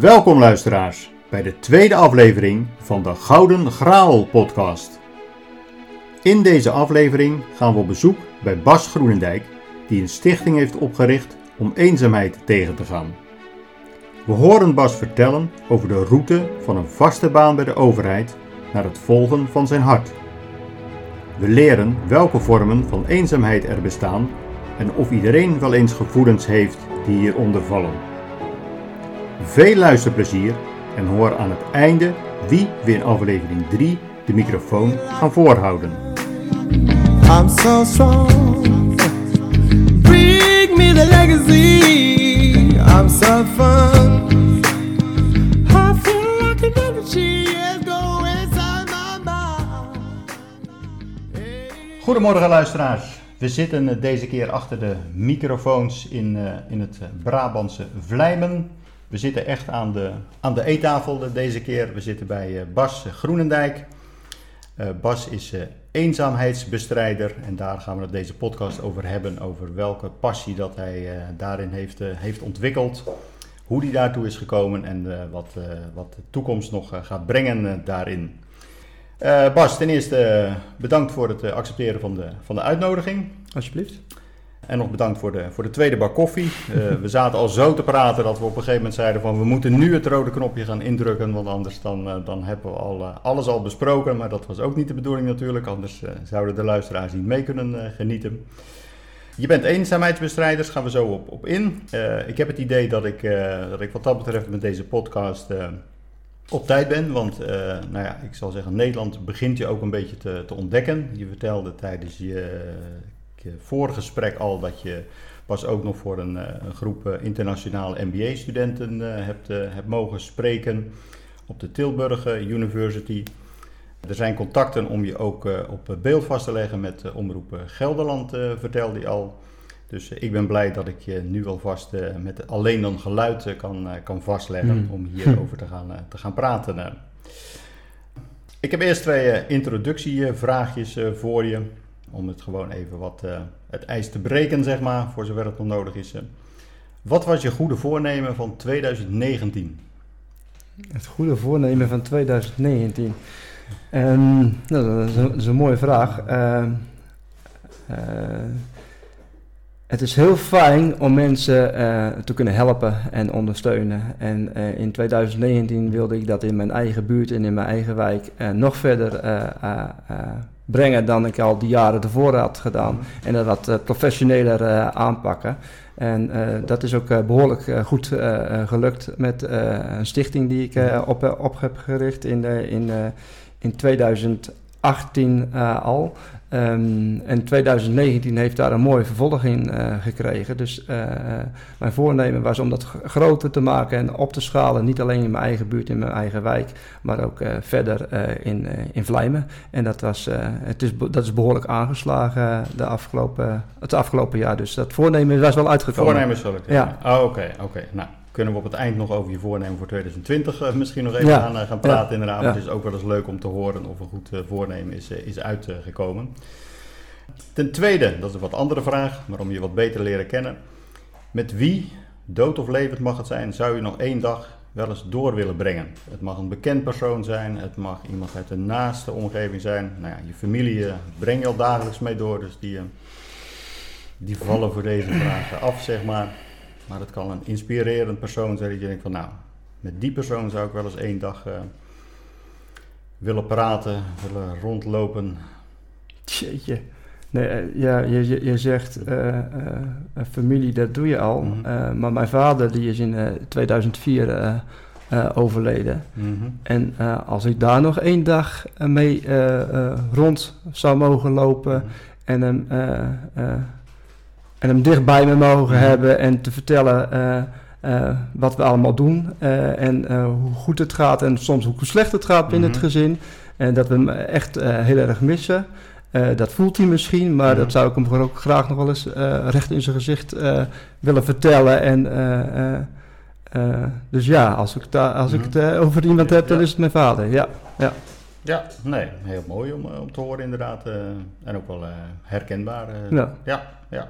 Welkom luisteraars bij de tweede aflevering van de Gouden Graal podcast. In deze aflevering gaan we op bezoek bij Bas Groenendijk, die een stichting heeft opgericht om eenzaamheid tegen te gaan. We horen Bas vertellen over de route van een vaste baan bij de overheid naar het volgen van zijn hart. We leren welke vormen van eenzaamheid er bestaan en of iedereen wel eens gevoelens heeft die hieronder vallen. Veel luisterplezier en hoor aan het einde wie we in aflevering 3 de microfoon gaan voorhouden. I'm so strong. Bring me the legacy. I'm so fun. I feel like an energy is going inside my mind. Goedemorgen luisteraars. We zitten deze keer achter de microfoons in, eh, in het Brabantse Vlijmen. We zitten echt aan de, aan de eettafel deze keer. We zitten bij eh, Bas Groenendijk. Eh, Bas is eh, eenzaamheidsbestrijder en daar gaan we het deze podcast over hebben. Over welke passie dat hij daarin heeft, heeft ontwikkeld. Hoe hij daartoe is gekomen en wat, wat de toekomst nog gaat brengen daarin. Bas, ten eerste bedankt voor het accepteren van de, van de uitnodiging. Alsjeblieft. En nog bedankt voor de, voor de tweede bak koffie. Eh, we zaten al zo te praten dat we op een gegeven moment zeiden van we moeten nu het rode knopje gaan indrukken, want anders dan, eh, dan hebben we al, eh, alles al besproken. Maar dat was ook niet de bedoeling natuurlijk, anders zouden de luisteraars niet mee kunnen genieten. Je bent eenzaamheidsbestrijder, daar gaan we zo op, op in. Ik heb het idee dat ik, dat ik wat dat betreft met deze podcast op tijd ben. Want nou ja, ik zal zeggen, Nederland begint je ook een beetje te, te ontdekken. Je vertelde tijdens je, je voorgesprek al dat je pas ook nog voor een, eh, een groep eh, internationale MBA-studenten eh, hebt, hebt mogen spreken op de Tilburg University. Er zijn contacten om je ook op beeld vast te leggen met Omroep Gelderland, vertelde je al. Dus ik ben blij dat ik je nu alvast met alleen dan geluid kan, kan vastleggen Hmm. om hierover te gaan, te gaan praten. Ik heb eerst twee introductievraagjes voor je. Om het gewoon even wat eh, het ijs te breken, zeg maar, voor zover het nog nodig is. eh. Wat was je goede voornemen van 2019? Het goede voornemen van 2019. Ehm, nou, dat, is een, mooie vraag. Ehm, eh, het is heel fijn om mensen te kunnen helpen en ondersteunen. En in 2019 wilde ik dat in mijn eigen buurt en in mijn eigen wijk nog verder brengen dan ik al die jaren ervoor had gedaan. Mm-hmm. En dat wat eh, professioneler eh, aanpakken. En eh, dat is ook behoorlijk goed gelukt met een stichting die ik mm-hmm. op, op heb gericht in, in, in 2000. 18 eh, al. Ehm, en 2019 heeft daar een mooie vervolg in eh, gekregen. Dus eh, mijn voornemen was om dat groter te maken en op te schalen. Niet alleen in mijn eigen buurt, in mijn eigen wijk, maar ook verder in, in Vlijmen. En dat, was, het is, dat is behoorlijk aangeslagen de afgelopen, het afgelopen jaar. Dus dat voornemen was wel uitgekomen. Voornemen is wel Ja. Ah, oké. Oké. Nou kunnen we op het eind nog over je voornemen voor 2020 eh, misschien nog even Ja. gaan, eh, gaan praten inderdaad. Ja. Het is ook wel eens leuk om te horen of een goed eh, voornemen is, is uitgekomen. Ten tweede, dat is een wat andere vraag, maar om je wat beter te leren kennen. Met wie, dood of levend mag het zijn, zou je nog één dag wel eens door willen brengen? Het mag een bekend persoon zijn, het mag iemand uit de naaste omgeving zijn. Nou ja, je familie breng je al dagelijks mee door, dus die, die vallen voor deze vragen af, zeg maar. Maar het kan een inspirerend persoon zijn dat je denkt van nou, met die persoon zou ik wel eens één dag eh, willen praten, willen rondlopen. Jeetje. Nee, eh, ja, je, je, je zegt een familie, dat doe je al. Mhm. Maar mijn vader die is in eh, 2004 eh, eh, overleden. Mhm. En als ik daar nog één dag mee rond zou mogen lopen en hem, en hem dicht bij me mogen Mhm. hebben en te vertellen eh, eh, wat we allemaal doen eh, en hoe goed het gaat en soms hoe slecht het gaat binnen Mhm. het gezin. En dat we hem echt heel erg missen. Dat voelt hij misschien, maar Mhm. dat zou ik hem ook graag nog wel eens recht in zijn gezicht willen vertellen. En, dus ja, als ik, daar als ik Mhm. het over iemand heb, dan Ja. is het mijn vader. Ja, ja. Ja, nee, heel mooi om, om te horen inderdaad. en ook wel herkenbaar. Ja. ja, ja.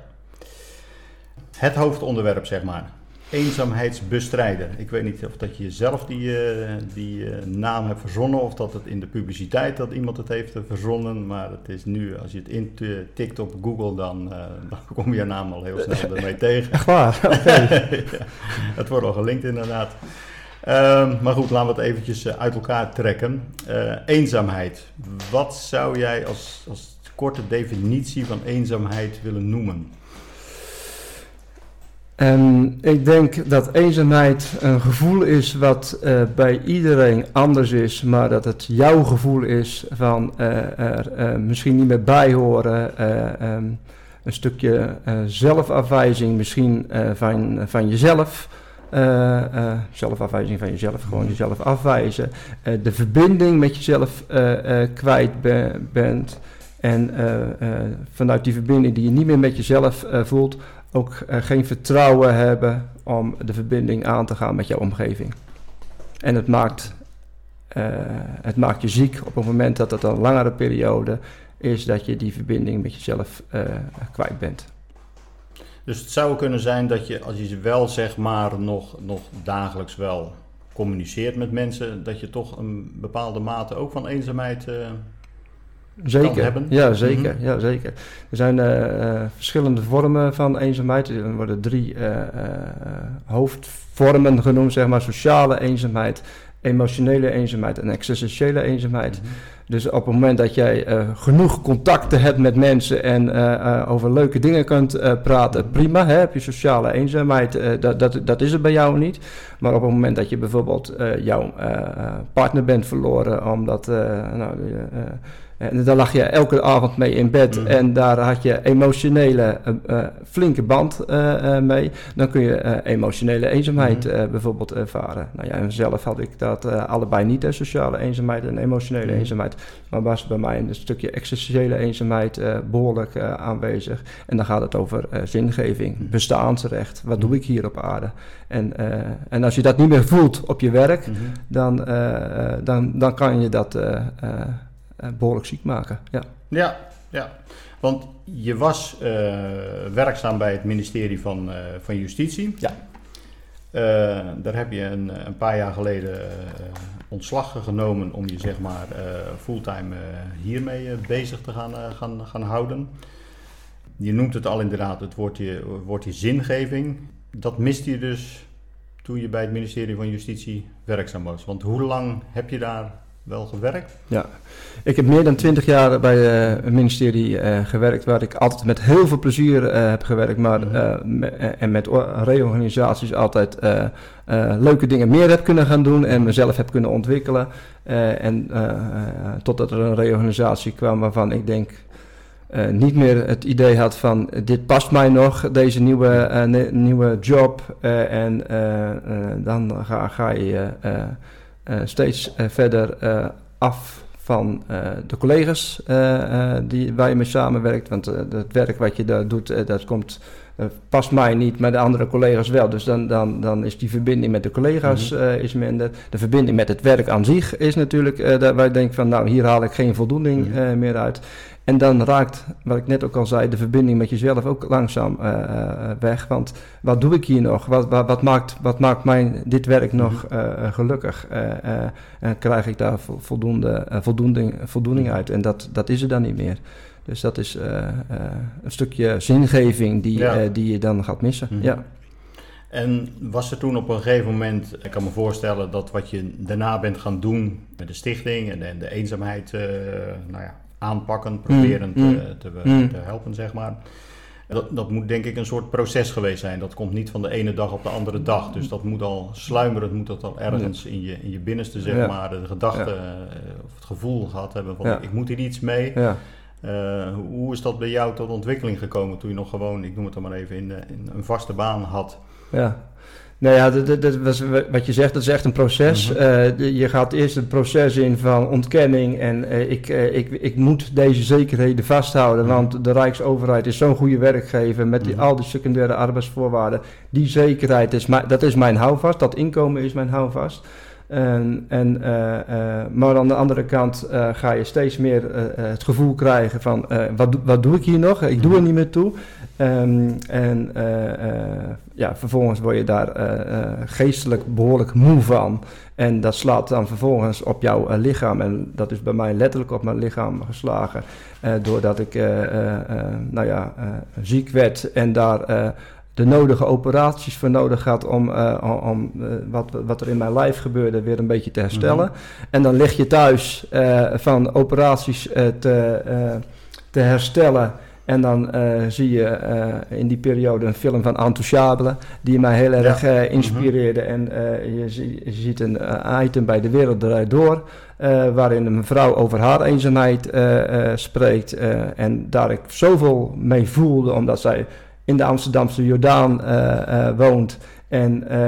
Het hoofdonderwerp, zeg maar. eenzaamheidsbestrijder. Ik weet niet of dat je zelf die, eh, die eh, naam hebt verzonnen of dat het in de publiciteit dat iemand het heeft eh, verzonnen. Maar het is nu, als je het intikt op Google, dan, dan kom je je naam al heel snel ermee tegen. Echt waar? Oké. ja, het wordt al gelinkt inderdaad. Ehm, maar goed, laten we het eventjes uit elkaar trekken. Eenzaamheid. Wat zou jij als, als korte definitie van eenzaamheid willen noemen? En ik denk dat eenzaamheid een gevoel is wat eh, bij iedereen anders is, maar dat het jouw gevoel is van eh, er eh, misschien niet meer bij horen, eh, ehm, een stukje zelfafwijzing misschien van, van jezelf. zelfafwijzing van jezelf, gewoon jezelf afwijzen. De verbinding met jezelf kwijt be- bent. En vanuit die verbinding die je niet meer met jezelf voelt, ook eh, geen vertrouwen hebben om de verbinding aan te gaan met jouw omgeving. En het maakt, eh, het maakt je ziek op het moment dat het een langere periode is dat je die verbinding met jezelf eh, kwijt bent. Dus het zou kunnen zijn dat je, als je wel zeg maar nog, nog dagelijks wel communiceert met mensen, dat je toch een bepaalde mate ook van eenzaamheid. Zeker, ja zeker, Mhm. ja zeker. Er zijn eh, eh, verschillende vormen van eenzaamheid. Er worden drie eh, hoofdvormen genoemd, zeg maar. Sociale eenzaamheid, emotionele eenzaamheid en existentiële eenzaamheid. Dus op het moment dat jij genoeg contacten hebt met mensen en over leuke dingen kunt praten, prima, hè, heb je sociale eenzaamheid, dat, dat, dat is het bij jou niet. Maar op het moment dat je bijvoorbeeld jouw partner bent verloren, omdat nou, en daar lag je elke avond mee in bed Mhm. en daar had je emotionele eh, eh, flinke band eh, eh, mee. Dan kun je eh, emotionele eenzaamheid eh, bijvoorbeeld ervaren. Nou ja, en zelf had ik dat eh, allebei niet, hè, sociale eenzaamheid en emotionele Mhm. eenzaamheid. Maar was bij mij een stukje existentiële eenzaamheid eh, behoorlijk eh, aanwezig. En dan gaat het over eh, zingeving, bestaansrecht. Wat doe ik hier op aarde? En, eh, en als je dat niet meer voelt op je werk, Mhm. dan, eh, eh, dan, dan kan je dat eh, eh, eh, behoorlijk ziek maken. Ja. Ja, ja. Want je was eh, werkzaam bij het ministerie van, eh, van Justitie. Ja. Eh, daar heb je een, een paar jaar geleden eh, ontslag genomen om je zeg maar eh, fulltime eh, hiermee eh, bezig te gaan, eh, gaan, gaan houden. Je noemt het al inderdaad, het woordje, woordje zingeving. Dat miste je dus toen je bij het ministerie van Justitie werkzaam was. Want hoe lang heb je daar wel gewerkt? Ja, ik heb meer dan twintig jaar bij eh, het ministerie eh, gewerkt, waar ik altijd met heel veel plezier eh, heb gewerkt, maar Mhm. eh, me- en met reorganisaties altijd eh, eh, leuke dingen meer heb kunnen gaan doen en mezelf heb kunnen ontwikkelen. Eh, en eh, eh, totdat er een reorganisatie kwam waarvan ik denk eh, niet meer het idee had van eh, dit past mij nog, deze nieuwe, eh, nieuwe job. eh, en eh, eh, dan ga, ga je eh, eh, steeds eh, verder eh, af van eh, de collega's eh, eh, die, waar je mee samenwerkt. Want eh, het werk wat je daar doet, eh, dat komt, eh, past mij niet, maar de andere collega's wel. Dus dan, dan, dan is die verbinding met de collega's Mhm. eh, is minder. De verbinding met het werk aan zich is natuurlijk, eh, daar, waar je denkt van nou, hier haal ik geen voldoening Mhm. eh, meer uit. En dan raakt, wat ik net ook al zei, de verbinding met jezelf ook langzaam eh, eh, weg. Want wat doe ik hier nog? Wat, wat, wat maakt, wat maakt mij dit werk nog eh, eh, gelukkig? Eh, eh, en krijg ik daar vo- voldoende, eh, voldoening, voldoening uit? En dat, dat is er dan niet meer. Dus dat is eh, eh, een stukje zingeving die, Ja. eh, die je dan gaat missen. Mhm. Ja. En was er toen op een gegeven moment, ik kan me voorstellen dat wat je daarna bent gaan doen met de stichting en de, de eenzaamheid nou ja, aanpakken, proberen Mm, te, te, mm. te helpen, zeg maar. Dat, dat moet denk ik een soort proces geweest zijn. Dat komt niet van de ene dag op de andere dag. Dus dat moet al sluimeren, het moet dat al ergens in, je, in je binnenste, zeg Ja. maar, de gedachte Ja. of het gevoel gehad hebben van Ja. ik moet hier iets mee. Eh, hoe- is dat bij jou tot ontwikkeling gekomen toen je nog gewoon, ik noem het dan maar even, in, eh, in een vaste baan had? Ja. Nou ja, dat, dat, was wat je zegt, dat is echt een proces. Mhm. Eh, je gaat eerst het proces in van ontkenning en ik, ik, ik moet deze zekerheden vasthouden, Mhm. want de Rijksoverheid is zo'n goede werkgever met die, Mhm. al die secundaire arbeidsvoorwaarden. Die zekerheid, is dat is mijn houvast, dat inkomen is mijn houvast. En, eh, eh, maar aan de andere kant eh, ga je steeds meer het gevoel krijgen van wat, wat doe ik hier nog? Ik doe er niet meer toe. Ehm, en ja, vervolgens word je daar geestelijk behoorlijk moe van. En dat slaat dan vervolgens op jouw lichaam. En dat is bij mij letterlijk op mijn lichaam geslagen. doordat ik nou ja, ziek werd en daar de nodige operaties voor nodig had om, eh, om- eh, wat, wat er in mijn lijf gebeurde weer een beetje te herstellen. En dan lig je thuis eh, van operaties te, te herstellen. En dan zie je in die periode een film van Intouchable, die mij heel erg eh, inspireerde. En je, zie- je ziet een item bij De Wereld Draait Door, waarin een vrouw over haar eenzaamheid spreekt. en daar ik zoveel mee voelde, omdat zij in de Amsterdamse Jordaan eh, eh, woont. En eh,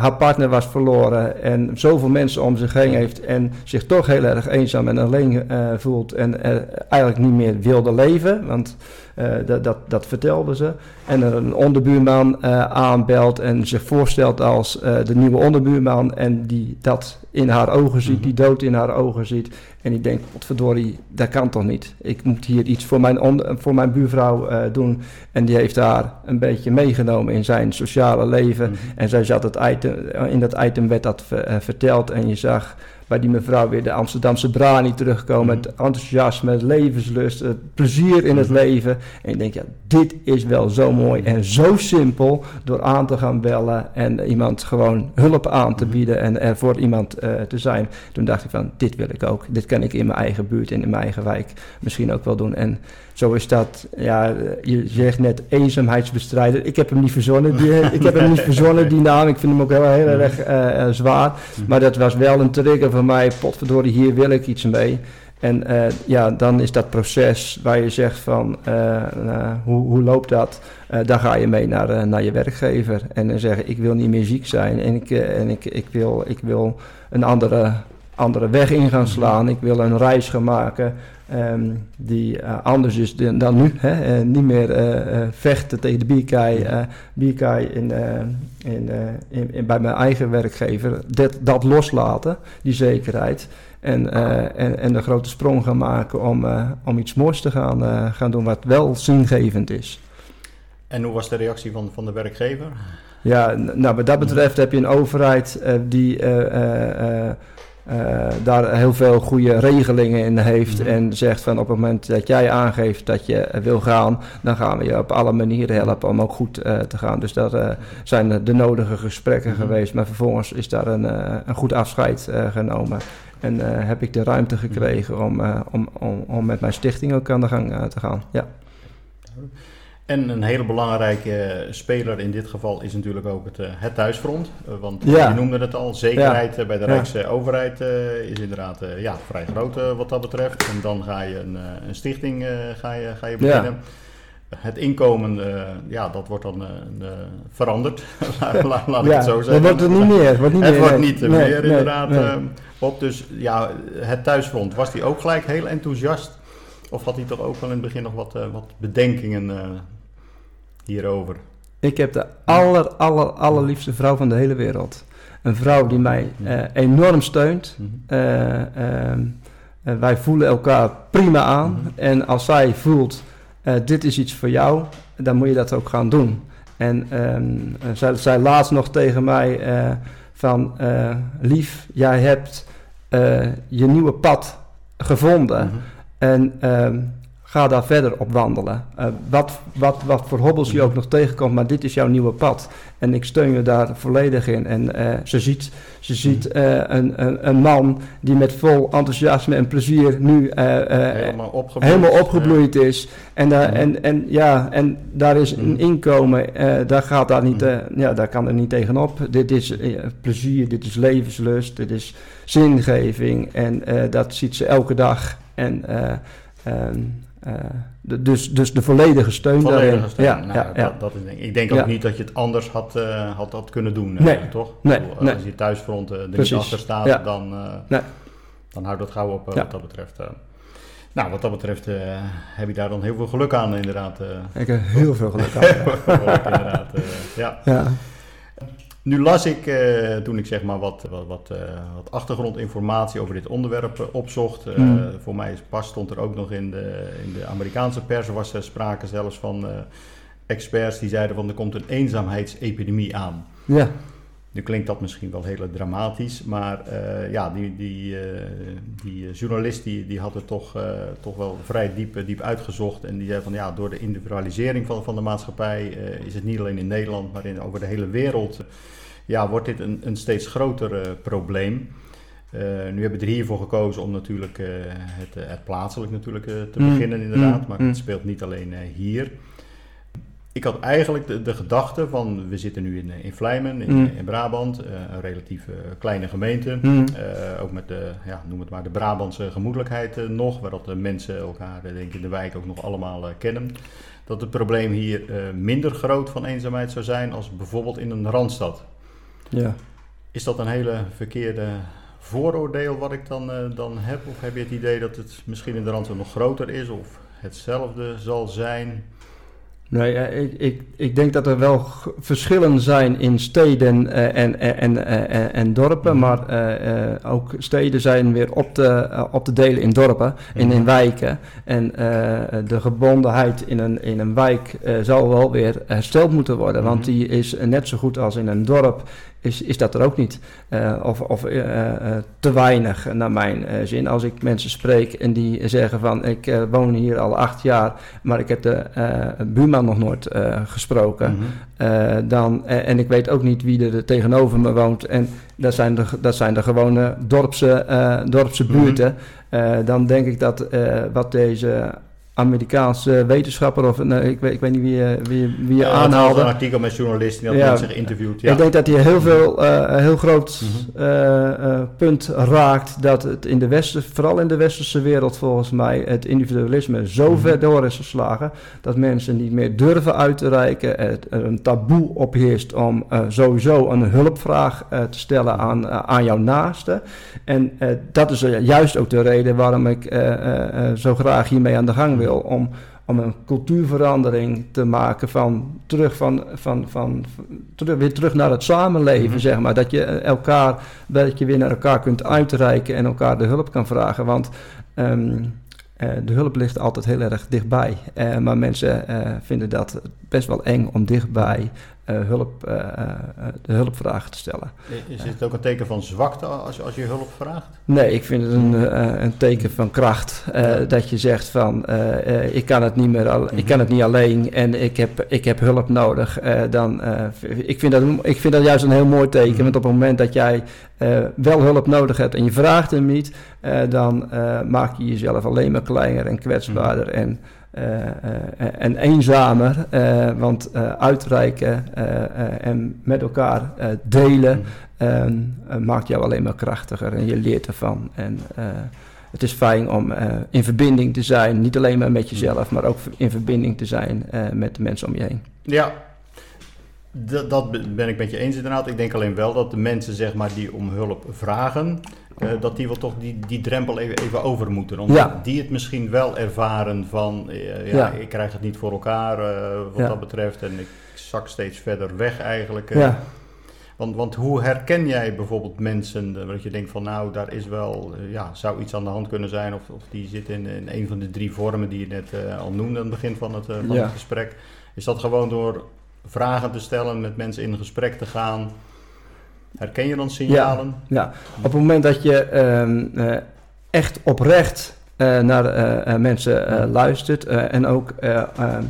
haar partner was verloren en zoveel mensen om zich heen heeft en zich toch heel erg eenzaam en alleen voelt en eigenlijk niet meer wilde leven, want dat, dat, dat vertelde ze. En een onderbuurman eh, aanbelt en zich voorstelt als eh, de nieuwe onderbuurman en die dat in haar ogen ziet, die dood in haar ogen ziet. En die denkt, potverdorie, dat kan toch niet. Ik moet hier iets voor mijn, voor mijn buurvrouw eh, doen. En die heeft haar een beetje meegenomen in zijn sociale leven. En zij zat het item, in dat item werd dat ver- eh, verteld en je zag bij die mevrouw weer de Amsterdamse brani terugkomen. Het enthousiasme, het levenslust, het plezier in het leven. En ik denk, ja, dit is wel zo mooi en zo simpel door aan te gaan bellen en iemand gewoon hulp aan te bieden en er voor iemand eh, te zijn. Toen dacht ik van, dit wil ik ook. Dit kan ik in mijn eigen buurt en in mijn eigen wijk misschien ook wel doen. En zo is dat, ja, je zegt net eenzaamheidsbestrijder. Ik heb hem niet verzonnen, die, ik heb hem niet verzonnen, die naam. Ik vind hem ook heel, heel erg eh, eh, zwaar. Maar dat was wel een trigger voor mij. Potverdorie, hier wil ik iets mee. En eh, ja, dan is dat proces waar je zegt van, hoe, hoe loopt dat? Eh, dan ga je mee naar, naar je werkgever en dan zeggen, ik wil niet meer ziek zijn en ik, en ik, ik, wil, ik wil een andere, andere weg in gaan slaan. Ik wil een reis gaan maken ehm, die eh, anders is dan, dan nu. Hè? Eh, niet meer eh, vechten tegen de bierkaai, bierkaai in, in, in, in- bij mijn eigen werkgever. Dat, dat loslaten, die zekerheid. En, en, en de grote sprong gaan maken om, om iets moois te gaan, gaan doen wat wel zingevend is. En hoe was de reactie van, van de werkgever? Ja, nou, wat dat betreft heb je een overheid die eh, daar heel veel goede regelingen in heeft. Mhm. En zegt van op het moment dat jij aangeeft dat je wil gaan, dan gaan we je op alle manieren helpen om ook goed eh, te gaan. Dus daar eh, zijn de nodige gesprekken Mhm. geweest. Maar vervolgens is daar een, een goed afscheid genomen. En heb ik de ruimte gekregen om, om, om, om met mijn stichting ook aan de gang te gaan. Ja. En een hele belangrijke speler in dit geval is natuurlijk ook het, eh, het thuisfront. Eh, want Ja. je noemde het al, zekerheid eh, bij de. Rijksoverheid is inderdaad ja, vrij groot wat dat betreft. En dan ga je een, een stichting ga je, ga je Ja. beginnen. Het inkomen, ja, dat wordt dan veranderd. laat ik het zo dat zeggen. wordt er niet meer. Wordt niet Het meer, wordt niet Nee, meer nee, inderdaad nee. op. Dus ja, het thuisfront, was die ook gelijk heel enthousiast? Of had hij toch ook wel in het begin nog wat, wat bedenkingen hierover? Ik heb de aller, aller, allerliefste vrouw van de hele wereld. Een vrouw die mij eh, enorm steunt. Mhm. Eh, ehm, eh, wij voelen elkaar prima aan. Mhm. En als zij voelt, dit is iets voor jou, dan moet je dat ook gaan doen. En ehm, eh, zij zei laatst nog tegen mij van... lief, jij hebt je nieuwe pad gevonden. Mhm. En ehm, ga daar verder op wandelen. Eh, wat, wat, wat voor hobbels je ook nog tegenkomt, maar dit is jouw nieuwe pad. En ik steun je daar volledig in. En eh, ze ziet, ze ziet eh, een, een, een man die met vol enthousiasme en plezier nu helemaal opgebloeid. helemaal opgebloeid is. En, daar en, en, ja, en daar is een Mhm. inkomen, daar, gaat daar, niet, eh, ja, daar kan er niet tegenop. Dit is plezier, dit is levenslust, dit is zingeving. En dat ziet ze elke dag. En eh, eh, de- dus, dus de volledige steun Volledige daarin. steun. Ja, Nou, ja, dat, ja. dat is denk ik. Ik denk Ja. ook niet dat je het anders had, eh, had, had kunnen doen, eh, Nee. toch? Nee, Ik bedoel, nee. Als je thuisfront er Precies. niet achter staat, Ja. dan, eh, Nee. dan houdt dat gauw op Ja. wat dat betreft. eh. Nou, wat dat betreft eh, heb je daar dan heel veel geluk aan, inderdaad. eh. Ik heb heel veel geluk aan. Geluk, inderdaad, eh, ja. Nu las ik, eh, toen ik zeg maar wat, wat, wat, eh, wat achtergrondinformatie over dit onderwerp eh, opzocht. Hmm. Voor mij is pas stond er ook nog in de, in de Amerikaanse pers, was er sprake zelfs van experts die zeiden van er komt een eenzaamheidsepidemie aan. Ja, Nu klinkt dat misschien wel heel dramatisch, maar ja, die, die, die journalist die, die had het toch, toch wel vrij diep, diep uitgezocht. En die zei van ja, door de individualisering van, van de maatschappij is het niet alleen in Nederland, maar in, over de hele wereld, ja, wordt dit een, een steeds groter eh, probleem. Eh, nu hebben we er hiervoor gekozen om natuurlijk eh, het, het plaatselijk natuurlijk te Mm, beginnen inderdaad, mm, maar mm. het speelt niet alleen hier. Ik had eigenlijk de, de gedachte van, we zitten nu in, in Vlijmen, in, Mm. in Brabant, een relatief kleine gemeente. Mm. Ook met de, ja, noem het maar, de Brabantse gemoedelijkheid nog, waar dat de mensen elkaar denk ik in de wijk ook nog allemaal kennen. Dat het probleem hier minder groot van eenzaamheid zou zijn als bijvoorbeeld in een randstad. Ja. Is dat een hele verkeerde vooroordeel wat ik dan, eh, dan heb? Of heb je het idee dat het misschien in de randstad nog groter is of hetzelfde zal zijn? Nee, eh, ik, ik, ik denk dat er wel verschillen zijn in steden eh, en, en, en, en, en dorpen, Mhm. maar ook steden zijn weer op te, op te delen in dorpen en in Mhm. wijken. En de gebondenheid in een, in een wijk zal wel weer hersteld moeten worden, want Mhm. die is net zo goed als in een dorp. Is, is dat er ook niet. Eh, of of eh, eh, te weinig, naar mijn zin. Als ik mensen spreek en die zeggen van... ik woon hier al acht jaar, maar ik heb de buurman nog nooit gesproken. Mhm. Dan, en ik weet ook niet wie er tegenover me woont. En dat zijn de, dat zijn de gewone dorpse, dorpse Mhm. buurten. Dan denk ik dat wat deze Amerikaanse wetenschapper... of nee, ik, weet, ik weet niet wie, je- wie, wie je Ja, aanhaalde... een artikel met journalisten die had Ja. mensen geïnterviewd. Ja. Ik denk dat hij heel, veel, eh, een heel groot Mhm. eh, eh, punt raakt dat het in de westen, vooral in de westerse wereld volgens mij, het individualisme zo Mhm. ver door is geslagen dat mensen niet meer durven uit te reiken. Het, er een taboe opheerst om eh, sowieso een hulpvraag eh, te stellen aan, eh, aan jouw naaste. En eh, dat is eh, juist ook de reden waarom ik eh, eh, eh, zo graag hiermee aan de gang wil. Om, om een cultuurverandering te maken van terug, van, van, van, terug, weer terug naar het samenleven, Mhm. zeg maar. Dat je elkaar, dat je weer naar elkaar kunt uitreiken en elkaar de hulp kan vragen. Want ehm, eh, de hulp ligt altijd heel erg dichtbij. Eh, maar mensen eh, vinden dat best wel eng om dichtbij hulp, eh, eh, de hulpvragen te stellen. Is het ook een teken van zwakte als, als je hulp vraagt? Nee, ik vind het een, eh, een teken van kracht. eh, Ja. Dat je zegt van eh, eh, ik kan het niet meer al, ik kan het niet alleen en ik heb, ik heb hulp nodig. Eh, dan, eh, ik, vind dat, ik vind dat juist een heel mooi teken. Mhm. Want op het moment dat jij eh, wel hulp nodig hebt en je vraagt hem niet, eh, dan eh, maak je jezelf alleen maar kleiner en kwetsbaarder. Mhm. En eh, eh, en eenzamer, eh, want eh, uitreiken eh, eh, en met elkaar eh, delen ehm, eh, maakt jou alleen maar krachtiger en je leert ervan. En eh, het is fijn om eh, in verbinding te zijn, niet alleen maar met jezelf, maar ook in verbinding te zijn eh, met de mensen om je heen. Ja, dat, dat be- ben ik met je eens inderdaad. Ik denk alleen wel dat de mensen zeg maar, die om hulp vragen, eh, dat die wel toch die, die drempel even, even over moeten. Omdat Ja. die het misschien wel ervaren van, eh, ja, Ja. ik krijg het niet voor elkaar eh, wat Ja. dat betreft en ik zak steeds verder weg eigenlijk. Ja, Want, want hoe herken jij bijvoorbeeld mensen dat je denkt van nou, daar is wel, ja, zou iets aan de hand kunnen zijn of, of die zit in, in een van de drie vormen die je net al noemde aan het begin van het, van het gesprek. Is dat gewoon door vragen te stellen, met mensen in gesprek te gaan? Herken je dan signalen? ja. op het moment dat je ehm, eh, echt oprecht eh, naar eh, mensen luistert en ook... eh, ehm,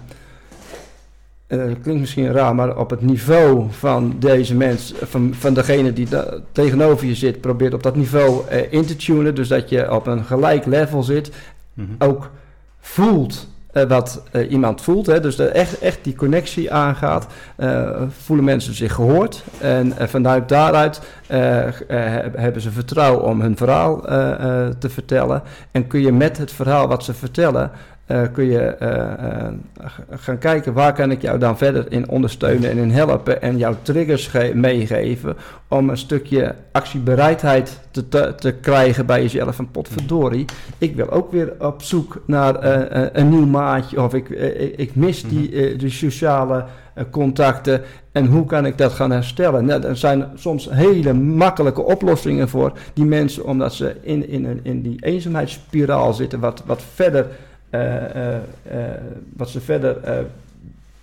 eh, klinkt misschien raar, maar op het niveau van deze mens, van, van degene die da- tegenover je zit, probeert op dat niveau in te tunen. Dus dat je op een gelijk level zit. Mhm. ook voelt eh, wat eh, iemand voelt. Hè? Dus dat echt, echt die connectie aangaat. eh, voelen mensen zich gehoord. En vanuit daaruit hebben ze vertrouwen om hun verhaal te vertellen. En kun je met het verhaal wat ze vertellen... eh, kun je eh, eh, gaan kijken waar kan ik jou dan verder in ondersteunen en in helpen en jouw triggers ge- meegeven om een stukje actiebereidheid te, te, te krijgen bij jezelf van potverdorie ik wil ook weer op zoek naar een nieuw maatje. Of ik, ik- mis die, eh, die sociale contacten en hoe kan ik dat gaan herstellen? Nou, er zijn soms hele makkelijke oplossingen voor die mensen, omdat ze in, in, een- in die eenzaamheidsspiraal zitten, wat, wat verder, wat ze verder eh,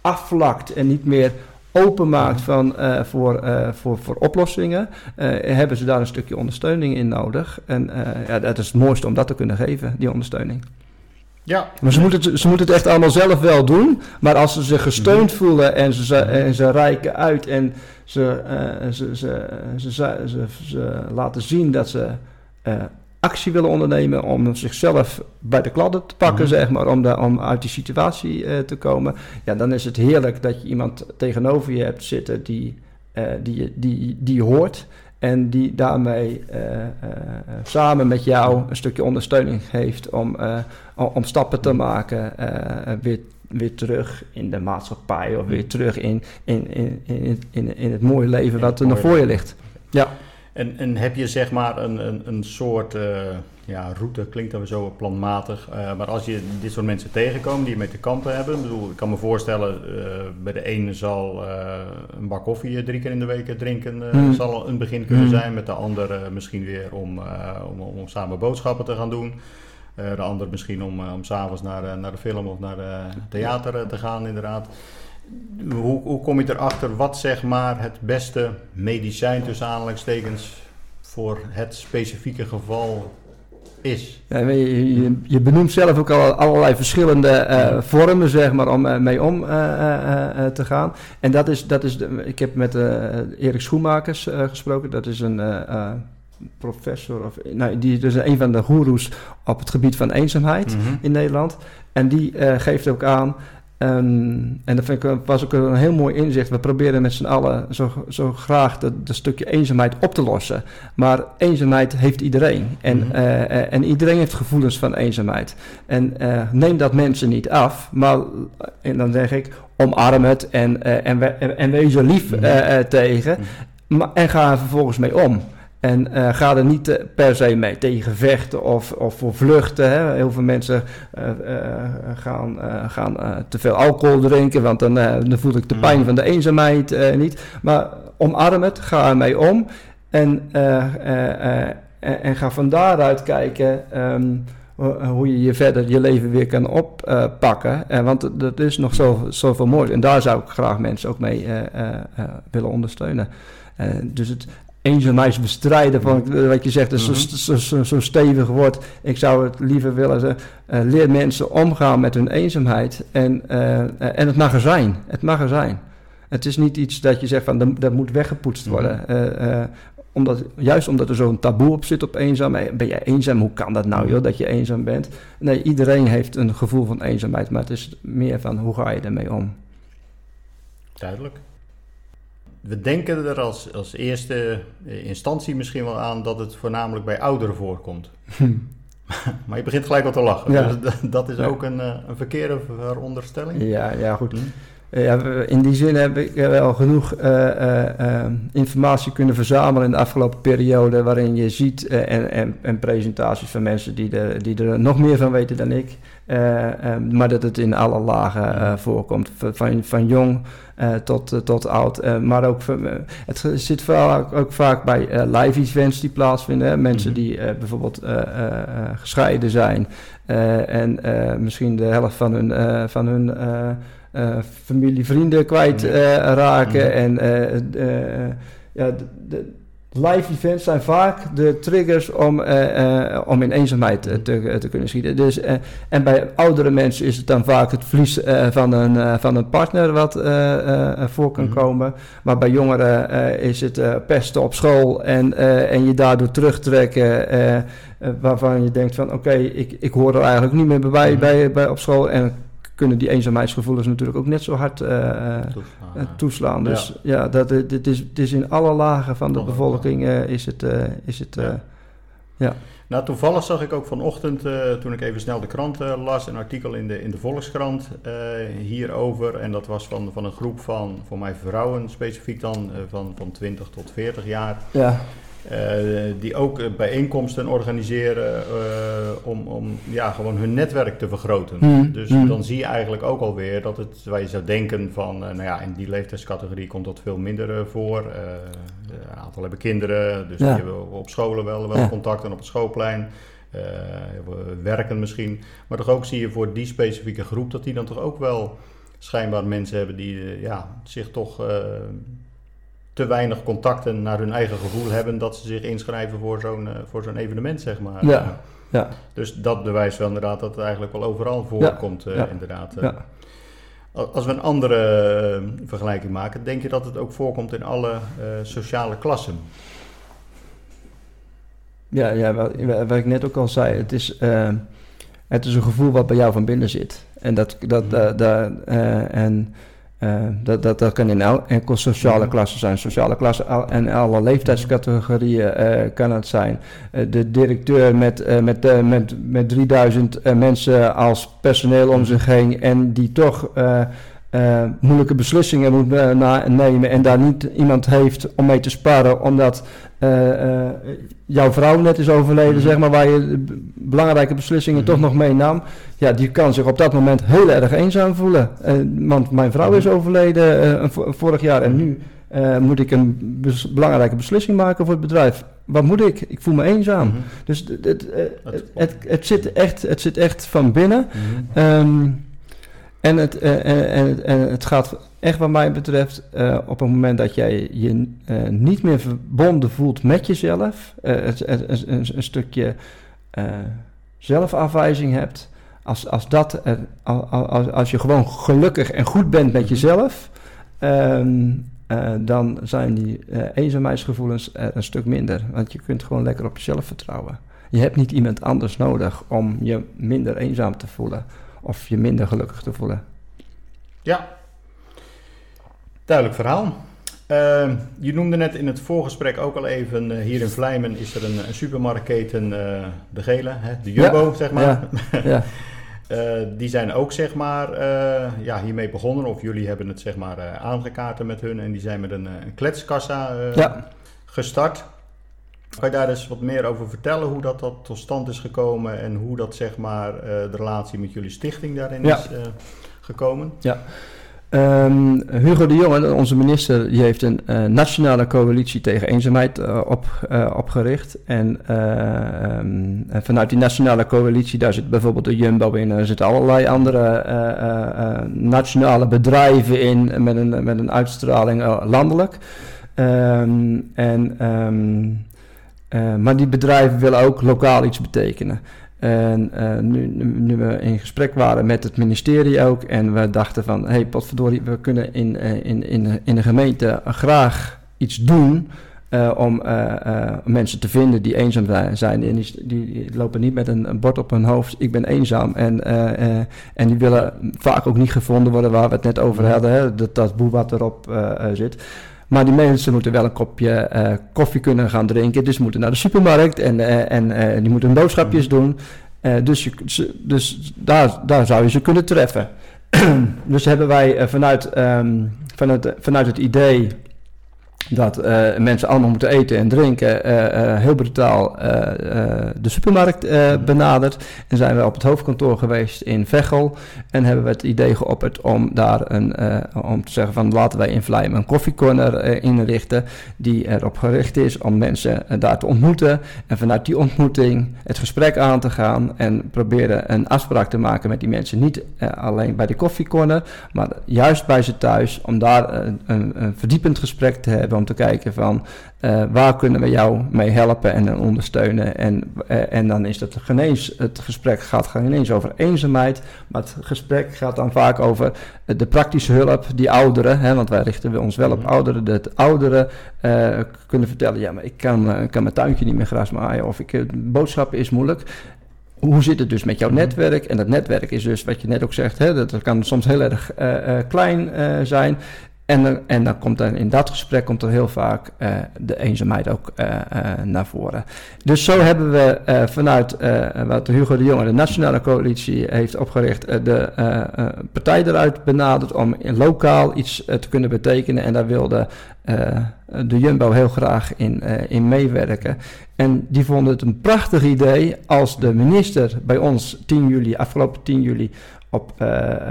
afvlakt en niet meer openmaakt van, eh, voor, eh, voor, voor oplossingen, eh, hebben ze daar een stukje ondersteuning in nodig. En eh, ja, dat is het mooiste om dat te kunnen geven, die ondersteuning. Ja, Maar ze moeten, het, ze moeten het echt allemaal zelf wel doen. Maar als ze zich gesteund Mhm. voelen en ze, en ze reiken uit en ze, eh, ze, ze, ze, ze, ze- ze laten zien dat ze eh, actie willen ondernemen om zichzelf bij de kladden te pakken, Mhm. zeg maar, om, de, om uit die situatie eh, te komen. Ja, dan is het heerlijk dat je iemand tegenover je hebt zitten die, eh, die, die, die hoort. En die daarmee eh, samen met jou een stukje ondersteuning geeft om, om, stappen te maken weer, weer terug in de maatschappij of weer terug in, in, in, in, in, in het mooie leven wat er nog voor je ligt. Ja. En, en heb je zeg maar een, een, een soort eh, ja, route, klinkt dan zo planmatig, eh, maar als je dit soort mensen tegenkomt die mee te kampen hebben, ik bedoel, ik kan me voorstellen, eh, bij de ene zal een bak koffie drie keer in de week drinken, Hmm. zal al een begin kunnen Hmm. zijn, met de ander eh, misschien weer om, om, om samen boodschappen te gaan doen. De ander misschien om, om s'avonds naar, naar de film of naar de theater te gaan, inderdaad. Hoe, hoe kom je erachter wat zeg maar het beste medicijn tussen aanhalingstekens voor het specifieke geval is? Ja, je, je, je benoemt zelf ook al allerlei verschillende eh, vormen, zeg maar, om eh, mee om eh, te gaan. En dat is, dat is de, ik heb met Erik Schoenmakers gesproken. Dat is een professor, of, nou, die is een van de goeroes op het gebied van eenzaamheid Mhm. in Nederland. En die geeft ook aan, ehm, en dat vind ik, was ook een heel mooi inzicht. We proberen met z'n allen zo, zo graag dat, stukje eenzaamheid op te lossen. Maar eenzaamheid heeft iedereen. En, Mhm. eh, eh, en iedereen heeft gevoelens van eenzaamheid. En eh, neem dat mensen niet af, maar en dan zeg ik, omarm het en, en, we- en, en wees er lief Mhm. tegen. Maar, en ga er vervolgens mee om. En eh, ga er niet eh, per se mee tegen vechten of, of voor vluchten. Hè. Heel veel mensen eh, gaan, gaan te veel alcohol drinken, want dan, dan voel ik de pijn Mhm. van de eenzaamheid niet. Maar omarm het, ga ermee om. En, en, en ga van daaruit kijken ehm, ho- hoe je je verder je leven weer kan oppakken. Want er is nog zo, zoveel moois. En daar zou ik graag mensen ook mee willen ondersteunen. Dus het eenzaamheidsbestrijden, van, eh, wat je zegt, is zo, Mhm. zo, zo, zo stevig wordt. Ik zou het liever willen zeggen, eh, leer mensen omgaan met hun eenzaamheid. En, eh, en het mag er zijn. Het mag er zijn. Het is niet iets dat je zegt van dat, dat moet weggepoetst worden. Mhm. Eh, omdat, juist omdat er zo'n taboe op zit op eenzaam. Eh, Ben jij eenzaam? Hoe kan dat nou joh, dat je eenzaam bent? Nee, iedereen heeft een gevoel van eenzaamheid. Maar het is meer van hoe ga je ermee om? Duidelijk. We denken er als, als eerste eh, instantie misschien wel aan dat het voornamelijk bij ouderen voorkomt. maar je begint gelijk al te lachen. Ja. Dus dat- dat is Ja. ook een, eh, een verkeerde veronderstelling. Ja, ja goed. Hm? Eh, Ja, in die zin heb ik wel genoeg eh, eh, informatie kunnen verzamelen in de afgelopen periode, waarin je ziet en, en, en presentaties van mensen die er, die er nog meer van weten dan ik, maar dat het in alle lagen voorkomt, van, van, jong tot, tot oud, maar ook het zit vooral ook vaak bij live events die plaatsvinden, hè? mensen Mhm. die bijvoorbeeld gescheiden zijn en misschien de helft van hun, van hun eh, familie, vrienden kwijt Ja. eh, raken. Mhm. En eh, ja, de, de live events zijn vaak de triggers om, om in eenzaamheid te, te kunnen schieten. Dus, en bij oudere mensen is het dan vaak het verlies van, een, van een partner wat voor kan Mhm. komen. Maar bij jongeren is het pesten op school en, en je daardoor terugtrekken. waarvan je denkt van oké, ik, ik hoor er eigenlijk niet meer bij, Mhm. bij, bij op school. En kunnen die eenzaamheidsgevoelens natuurlijk ook net zo hard eh, eh, Toeslaan. eh, toeslaan. Ja. Dus ja, dat, het, het, is, het is in alle lagen van de bevolking eh, is het... eh, is het eh, Ja. Nou, toevallig zag ik ook vanochtend, eh, toen ik even snel de krant eh, las, een artikel in de, in de Volkskrant eh, hierover. En dat was van, van een groep van, voor mij vrouwen specifiek dan, eh, van, van 20 tot 40 jaar. ja. Eh, die ook eh, bijeenkomsten organiseren eh, om, om ja, gewoon hun netwerk te vergroten. Hmm, Dus hmm. dan zie je eigenlijk ook alweer dat het, waar je zou denken van, nou ja, in die leeftijdscategorie komt dat veel minder voor. Een aantal hebben kinderen, dus Ja. die hebben op scholen wel, wel Ja. contact en op het schoolplein. we werken misschien. Maar toch ook zie je voor die specifieke groep dat die dan toch ook wel schijnbaar mensen hebben die ja, zich toch te weinig contacten naar hun eigen gevoel hebben dat ze zich inschrijven voor zo'n eh, voor zo'n evenement, zeg maar. Ja. Ja, dus dat bewijst wel inderdaad dat het eigenlijk wel overal voorkomt, eh, ja, inderdaad. Eh, ja. Al- Als we een andere vergelijking maken, denk je dat het ook voorkomt in alle sociale klassen? ja, ja wat, wat ik net ook al zei, het is, het is een gevoel wat bij jou van binnen zit. En dat, dat, eh, en, eh, dat, dat, dat kan in el, enkel sociale Mhm. klassen zijn. Sociale klassen al- en alle leeftijdscategorieën eh, kan het zijn. Eh, de directeur met, eh, met, eh, met, met 3000 eh, mensen als personeel om zich heen en die toch eh, moeilijke beslissingen moet na- nemen en daar niet iemand heeft om mee te sparren, omdat eh, jouw vrouw net is overleden, Mhm. zeg maar, waar je belangrijke beslissingen Mhm. toch nog meenam. Ja, die kan zich op dat moment heel erg eenzaam voelen. Want mijn vrouw is Mhm. overleden een vo- vorig jaar en nu moet ik een bes- belangrijke beslissing maken voor het bedrijf. Wat moet ik? Ik voel me eenzaam. Dus het, het, het, het, zit echt, het zit echt van binnen. Mhm. En, het, eh, en, en, het- gaat echt wat mij betreft op het moment dat jij je niet meer verbonden voelt met jezelf, het, een, stukje zelfafwijzing hebt, als, als, dat, al- al- als, als je gewoon gelukkig en goed bent met jezelf, ehm, eh, dan zijn die eenzaamheidsgevoelens een stuk minder. Want je kunt gewoon lekker op jezelf vertrouwen. Je hebt niet iemand anders nodig om je minder eenzaam te voelen of je minder gelukkig te voelen. Ja, duidelijk verhaal. Eh, je noemde net in het voorgesprek ook al even, eh, hier in Vlijmen is er een, een supermarktketen, eh, de gele, hè, de Jumbo, zeg maar. Ja, ja. Eh, die zijn ook zeg maar ja, hiermee begonnen, of jullie hebben het zeg maar aangekaart met hun en die zijn met een, een kletskassa gestart. Kan je daar eens wat meer over vertellen, hoe dat, dat tot stand is gekomen en hoe dat zeg maar eh, de relatie met jullie stichting daarin Ja. is eh, gekomen? Ehm, Hugo de Jonge, onze minister, die heeft een eh, nationale coalitie tegen eenzaamheid op, opgericht. En, eh, ehm, en vanuit die nationale coalitie, daar zit bijvoorbeeld de Jumbo in, er zitten allerlei andere nationale bedrijven in met een, met een uitstraling landelijk. Ehm, en, eh, maar die bedrijven willen ook lokaal iets betekenen. En eh, nu, nu, we in gesprek waren met het ministerie ook en we dachten van, hé hey, potverdorie, we kunnen in, eh, in, in, in de gemeente graag iets doen om mensen te vinden die eenzaam zijn-. En die, die, die lopen niet met een, een bord op hun hoofd, ik ben eenzaam. En, en die willen vaak ook niet gevonden worden waar we het net over hadden, hè, dat, dat boel wat erop zit. Maar die mensen moeten wel een kopje eh, koffie kunnen gaan drinken. Dus moeten naar de supermarkt en, eh, en eh, die moeten boodschapjes doen. Dus dus daar, daar zou je ze kunnen treffen. dus hebben wij vanuit, ehm, vanuit, vanuit het idee dat eh, mensen allemaal moeten eten en drinken, eh, eh, heel brutaal de supermarkt eh, benaderd. En zijn we op het hoofdkantoor geweest in Veghel. En hebben we het idee geopperd om daar een, om te zeggen van laten wij in Vlijmen een koffiecorner inrichten. Die erop gericht is om mensen daar te ontmoeten. En vanuit die ontmoeting het gesprek aan te gaan. En proberen een afspraak te maken met die mensen. Niet alleen bij de koffiecorner, maar juist bij ze thuis. Om daar een, een, een verdiepend gesprek te hebben. Om te kijken van eh, waar kunnen we jou mee helpen en ondersteunen. En, eh, en dan is het geen eens, het gesprek gaat geen eens over eenzaamheid. Maar het gesprek gaat dan vaak over eh, de praktische hulp, die ouderen. Hè, want wij richten ons wel op Mhm. ouderen. Dat ouderen kunnen vertellen, ja maar ik kan, kan mijn tuintje niet meer gras maaien. Of ik, boodschappen is moeilijk. Hoe zit het dus met jouw Mhm. netwerk? En dat netwerk is dus, wat je net ook zegt, hè, dat, dat kan soms heel erg klein zijn. En, dan- en dan komt er in dat gesprek komt er heel vaak eh, de eenzaamheid ook eh, eh, naar voren. Dus zo hebben we eh, vanuit eh, wat Hugo de Jonge, de Nationale Coalitie, heeft opgericht, eh, de eh, eh, partij eruit benaderd om lokaal iets eh, te kunnen betekenen. En daar wilde eh, de Jumbo heel graag in, eh, in meewerken. En die vonden het een prachtig idee als de minister bij ons 10 juli, afgelopen 10 juli, op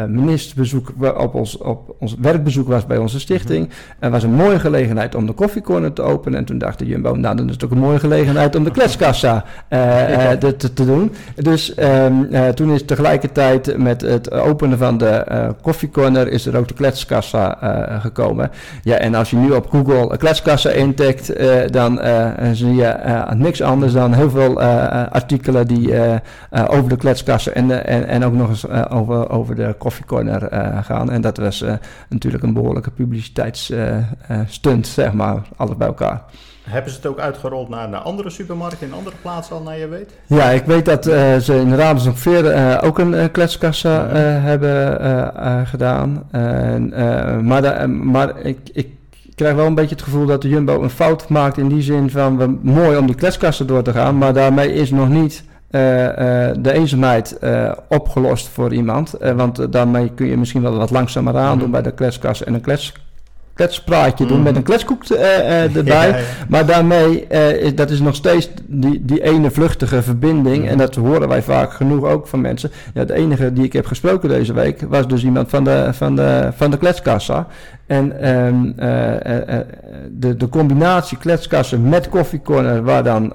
ministersbezoek, wa- op ons, op ons werkbezoek was bij onze stichting. Er was een mooie gelegenheid om de koffiecorner te openen. En toen dacht de Jumbo, nou dan is het ook een mooie gelegenheid om de kletskassa eh, te, te, doen. Dus ehm, eh, toen is tegelijkertijd met het openen van de koffiecorner is er ook de kletskassa gekomen. Ja, en als je nu op Google een kletskassa intikt, dan zie je niks anders dan heel veel artikelen die over de kletskassa en, en, en ook nog eens eh, over, over de koffiecorner eh, gaan. En dat was eh, natuurlijk een behoorlijke publiciteitsstunt, zeg maar, alles bij elkaar. Hebben ze het ook uitgerold naar, naar andere supermarkten in andere plaatsen al, naar je weet? Ja, ik weet dat eh, ze in Ravensonveer eh ook een eh, kletskassa eh, hebben eh, eh, gedaan. En, eh, maar da- eh, maar ik, ik krijg wel een beetje het gevoel dat de Jumbo een fout maakt in die zin van we, mooi om die kletskassen door te gaan, maar daarmee is nog niet eh, eh, de eenzaamheid eh, opgelost voor iemand. Eh, want eh, daarmee kun je misschien wel wat langzamer aan doen bij de kletskassen en een klets, kletspraatje doen Mhm. met een kletskoek eh, eh, erbij. Ja, ja. Maar daarmee, eh, is, dat is nog steeds die, die ene vluchtige verbinding. Mhm. En dat horen wij vaak genoeg ook van mensen. Ja, de enige die ik heb gesproken deze week was dus iemand van de, van de, van de kletskassa. En ehm, eh, eh, eh, de, de combinatie kletskassen met koffiecorner, waar dan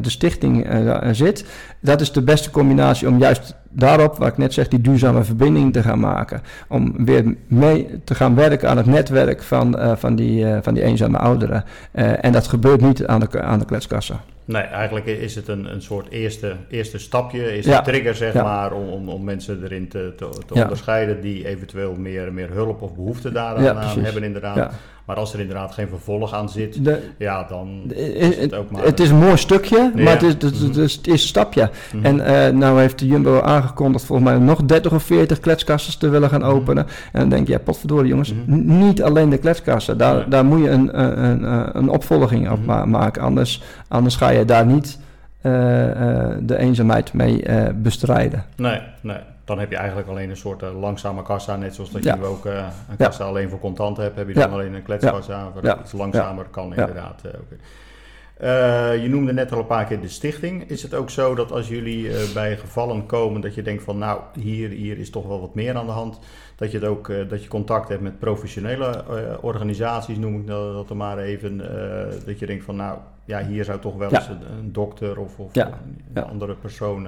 de stichting zit, dat is de beste combinatie om juist daarop, waar ik net zeg, die duurzame verbinding te gaan maken. Om weer mee te gaan werken aan het netwerk van, eh, van, die, eh, van die eenzame ouderen. Eh, en dat gebeurt niet aan de, aan de kletskassa. Nee, eigenlijk is het een, een soort eerste, eerste stapje, is Ja. een trigger zeg Ja. maar, om, om, om mensen erin te, te, te Ja. onderscheiden die eventueel meer, meer hulp of behoefte daaraan hebben inderdaad. Maar als er inderdaad geen vervolg aan zit, De, ja, dan de- is het ook maar... het is een mooi stukje, Ja. maar het is, het, is- Mhm. het is het eerste stapje. Mhm. En eh nou heeft de Jumbo aangekondigd volgens mij nog 30 of 40 kletskassen te willen gaan Mhm. openen. En dan denk je, ja, potverdorie jongens, Mhm. niet alleen de kletskassen. Daar, Nee. daar moet je een, een, een, een opvolging op Mhm. ma- maken. Anders, anders ga je daar niet eh, eh, de eenzaamheid mee eh, bestrijden. Nee, nee, dan heb je eigenlijk alleen een soort eh, langzame kassa. Net zoals dat Ja. je nu ook eh, een kassa alleen voor contanten hebt, heb je dan alleen een kletskassa. Waar Ja. iets langzamer kan inderdaad. eh, je noemde net al een paar keer de stichting. Is het ook zo dat als jullie bij gevallen komen dat je denkt van nou, hier, hier is toch wel wat meer aan de hand. Dat je, het ook, eh, dat je contact hebt met professionele eh, organisaties, noem ik dat, er maar even. eh, dat je denkt van nou, ja, hier zou toch wel Ja. eens een, een dokter of, of Ja. een, Ja. andere persoon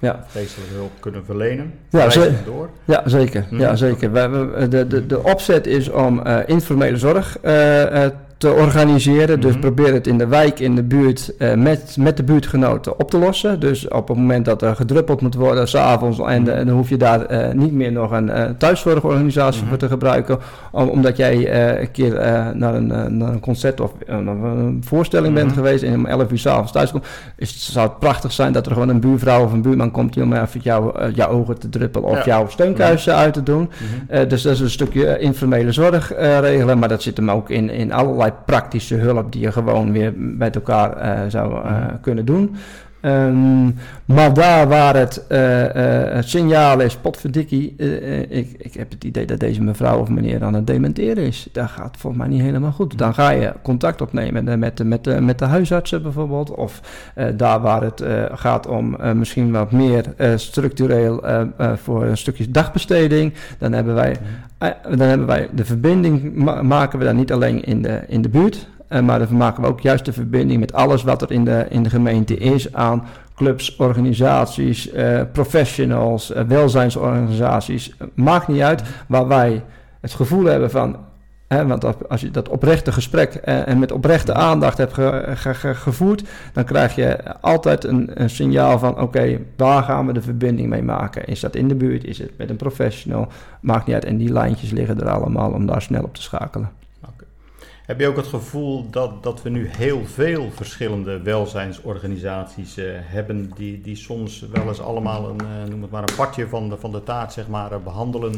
Ja. geestelijke hulp kunnen verlenen. Ja, Wijs ze- het door. Ja, zeker. Mhm. Ja, zeker. We, we- de, de, de opzet is om informele zorg eh, te organiseren. Dus Mhm. probeer het in de wijk, in de buurt, eh, met, met de buurtgenoten op te lossen. Dus op het moment dat er gedruppeld moet worden, s'avonds, en, eh, dan hoef je daar eh, niet meer nog een thuiszorgorganisatie Mhm. voor te gebruiken. Om, omdat jij een keer naar, een, naar een concert of een voorstelling bent Mhm. geweest en om 11 uur s'avonds thuis komt. Is, zou het prachtig zijn dat er gewoon een buurvrouw of een buurman komt die om even jou, jouw ogen te druppelen of Ja. jouw steunkuisen uit te doen. Mhm. Dus dat is een stukje informele zorg regelen, maar dat zit hem ook in, in allerlei praktische hulp die je gewoon weer met elkaar eh, zou eh, kunnen doen. Ehm, maar daar waar het, eh, eh, het signaal is, potverdikkie, eh, ik, ik heb het idee dat deze mevrouw of meneer aan het dementeren is. Dat gaat volgens mij niet helemaal goed. Dan ga je contact opnemen met, met, de- met, de, met de huisartsen bijvoorbeeld. Of daar waar het gaat om misschien wat meer structureel voor een stukje dagbesteding. Dan hebben wij eh, dan hebben wij de verbinding, ma- maken we dan niet alleen in de, in de buurt, maar dan maken we ook juist de verbinding met alles wat er in de, in de gemeente is aan clubs, organisaties, eh, professionals, eh, welzijnsorganisaties. Eh, Maakt niet uit waar wij het gevoel hebben van. Want als je dat oprechte gesprek eh, en met oprechte aandacht hebt ge- ge- ge- gevoerd, dan krijg je altijd een, een signaal van: oké, waar gaan we de verbinding mee maken? Is dat in de buurt? Is het met een professional? Maakt niet uit. En die lijntjes liggen er allemaal om daar snel op te schakelen. Heb je ook het gevoel dat, dat we nu heel veel verschillende welzijnsorganisaties eh, hebben, die, die soms wel eens allemaal een, eh, noem het maar een partje van de, van de taart zeg maar, eh, behandelen?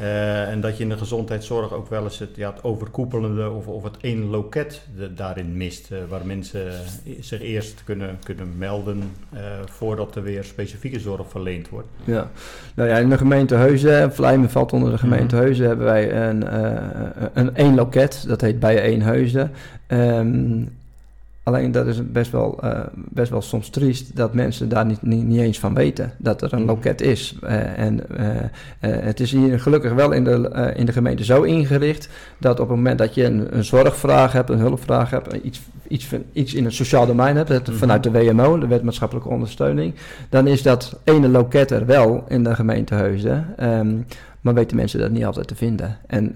Eh, en dat je in de gezondheidszorg ook wel eens het, ja, het overkoepelende of, of het één loket de- daarin mist. eh, waar mensen zich eerst kunnen, kunnen melden eh, voordat er weer specifieke zorg verleend wordt. Ja, nou ja, in de gemeente Heuzen, Vlijmen valt onder de gemeente Mhm. Heuzen, hebben wij een, een één loket, dat heet bij één Heuzen. Ehm, alleen dat is best wel, eh, best wel soms triest dat mensen daar niet, niet, niet eens van weten dat er een Mhm. loket is. Eh, en eh, het is hier gelukkig wel in de, in de gemeente zo ingericht dat op het moment dat je een, een zorgvraag hebt, een hulpvraag hebt, iets, iets, iets in het sociaal domein hebt, het- Mhm. vanuit de WMO, de Wet Maatschappelijke Ondersteuning, dan is dat ene loket er wel in de gemeente Heusden. Ehm, maar weten mensen dat niet altijd te vinden. En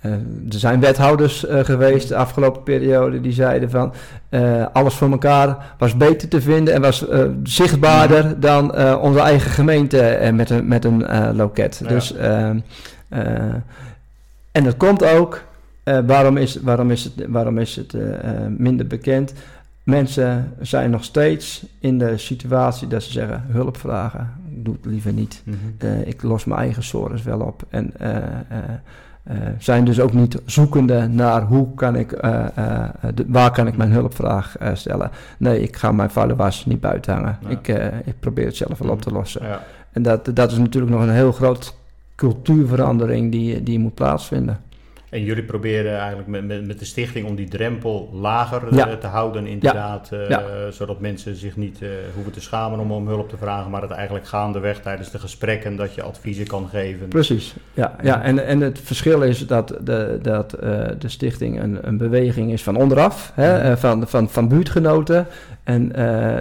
eh, er zijn wethouders eh, geweest de afgelopen periode die zeiden van eh, alles voor elkaar was beter te vinden en was zichtbaarder dan eh, onze eigen gemeente met een, met een loket. Ja. Dus, ehm, eh, en dat komt ook. waarom, is, waarom is het, waarom is het minder bekend? Mensen zijn nog steeds in de situatie dat ze zeggen: hulp vragen, ik doe het liever niet. Eh, ik los mijn eigen sores wel op. En zijn dus ook niet zoekende naar hoe kan ik, eh, eh, de- waar kan ik mijn hulpvraag eh, stellen. Nee, ik ga mijn vuile was niet buiten hangen. Ja. Ik, eh, ik probeer het zelf wel op te lossen. Ja. En dat, dat is natuurlijk nog een heel groot cultuurverandering die, die moet plaatsvinden. En jullie proberen eigenlijk met, met, met de stichting om die drempel lager Ja. eh, te houden, inderdaad. eh, Ja. Zodat mensen zich niet eh, hoeven te schamen om om hulp te vragen, maar het eigenlijk gaandeweg tijdens de gesprekken dat je adviezen kan geven. Precies, ja. ja. En, en het verschil is dat de, dat, de stichting een, een beweging is van onderaf, hè, van, van, van buurtgenoten. En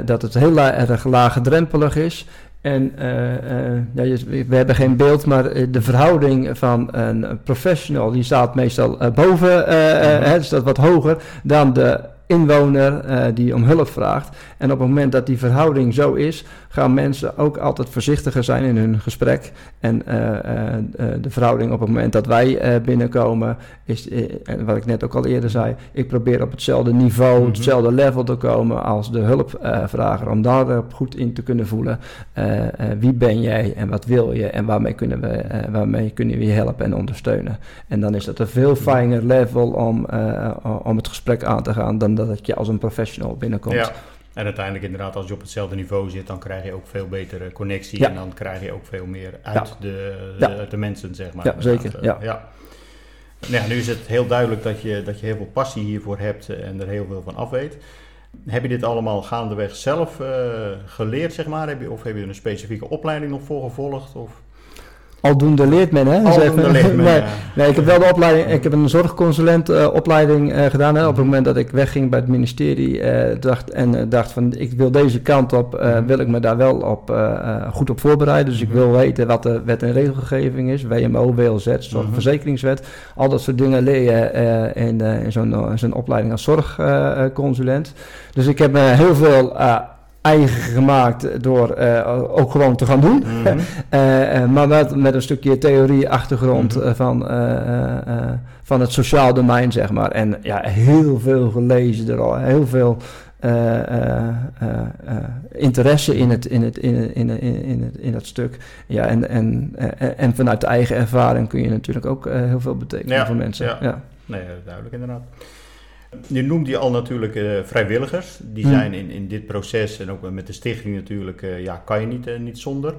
dat het heel erg laagdrempelig is. En eh, eh, ja, je- we hebben geen beeld, maar eh, de verhouding van een professional, die staat meestal boven, eh, Mhm. hè, dus dat wat hoger dan de inwoner eh, die om hulp vraagt. En op het moment dat die verhouding zo is, gaan mensen ook altijd voorzichtiger zijn in hun gesprek. En eh, eh, de verhouding op het moment dat wij binnenkomen, is, en wat ik net ook al eerder zei, ik probeer op hetzelfde niveau, Mhm. hetzelfde level te komen als de hulpvrager, om daar goed in te kunnen voelen. wie ben jij en wat wil je en waarmee kunnen we, waarmee kunnen we je helpen en ondersteunen. En dan is dat een veel fijner level om, om het gesprek aan te gaan dan dat je als een professional binnenkomt. Ja. En uiteindelijk inderdaad, als je op hetzelfde niveau zit, dan krijg je ook veel betere connectie. Ja. En dan krijg je ook veel meer uit Ja. de, de, mensen, zeg maar. Ja, inderdaad. zeker, Eh, ja. ja. Nou ja, nu is het heel duidelijk dat je, dat je heel veel passie hiervoor hebt en er heel veel van af weet. Heb je dit allemaal gaandeweg zelf eh, geleerd, zeg maar? Heb je, of heb je er een specifieke opleiding nog voor gevolgd? Of? Aldoende leert men, hè? Aldoende leert men, nee, nee, ik heb wel de opleiding, ik heb een zorgconsulent eh, opleiding eh, gedaan. Hè, op het moment dat ik wegging bij het ministerie eh, dacht, en dacht van ik wil deze kant op, Mhm. wil ik me daar wel op, goed op voorbereiden. Dus ik Mhm. wil weten wat de wet en regelgeving is, WMO, WLZ, zorgverzekeringswet. Al dat soort dingen leer je in, in zo'n zo'n opleiding als zorgconsulent. dus ik heb me heel veel eigen gemaakt door eh, ook gewoon te gaan doen. Mhm. Eh, eh, maar met, met een stukje theorie-achtergrond Mhm. eh, van, van het sociaal domein, zeg maar. En ja, heel veel gelezen er al, heel veel interesse in het, in, het, in, in, het, in, het, in dat stuk. Ja, en, en, en vanuit de eigen ervaring kun je natuurlijk ook heel veel betekenen Ja, voor mensen. ja. Ja. Nee, duidelijk inderdaad. Je noemde je al natuurlijk eh, vrijwilligers. Die Hmm. zijn in, in dit proces en ook met de stichting natuurlijk, eh, ja, kan je niet, eh, niet zonder.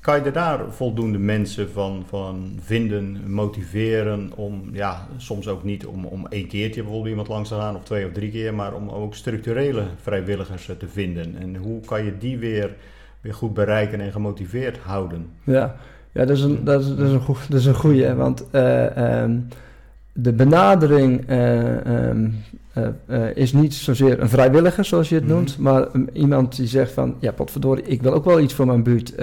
Kan je er daar voldoende mensen van, van vinden, motiveren om, ja, soms ook niet om, om één keertje bijvoorbeeld iemand langs te gaan of twee of drie keer, maar om ook structurele vrijwilligers te vinden? En hoe kan je die weer, weer goed bereiken en gemotiveerd houden? Ja, ja dat, is een, dat, is, dat, is een dat is een goeie. Want eh, ehm, de benadering eh, ehm, eh, eh, is niet zozeer een vrijwilliger, zoals je het Mhm. noemt, maar um, iemand die zegt van, ja, potverdorie, ik wil ook wel iets voor mijn buurt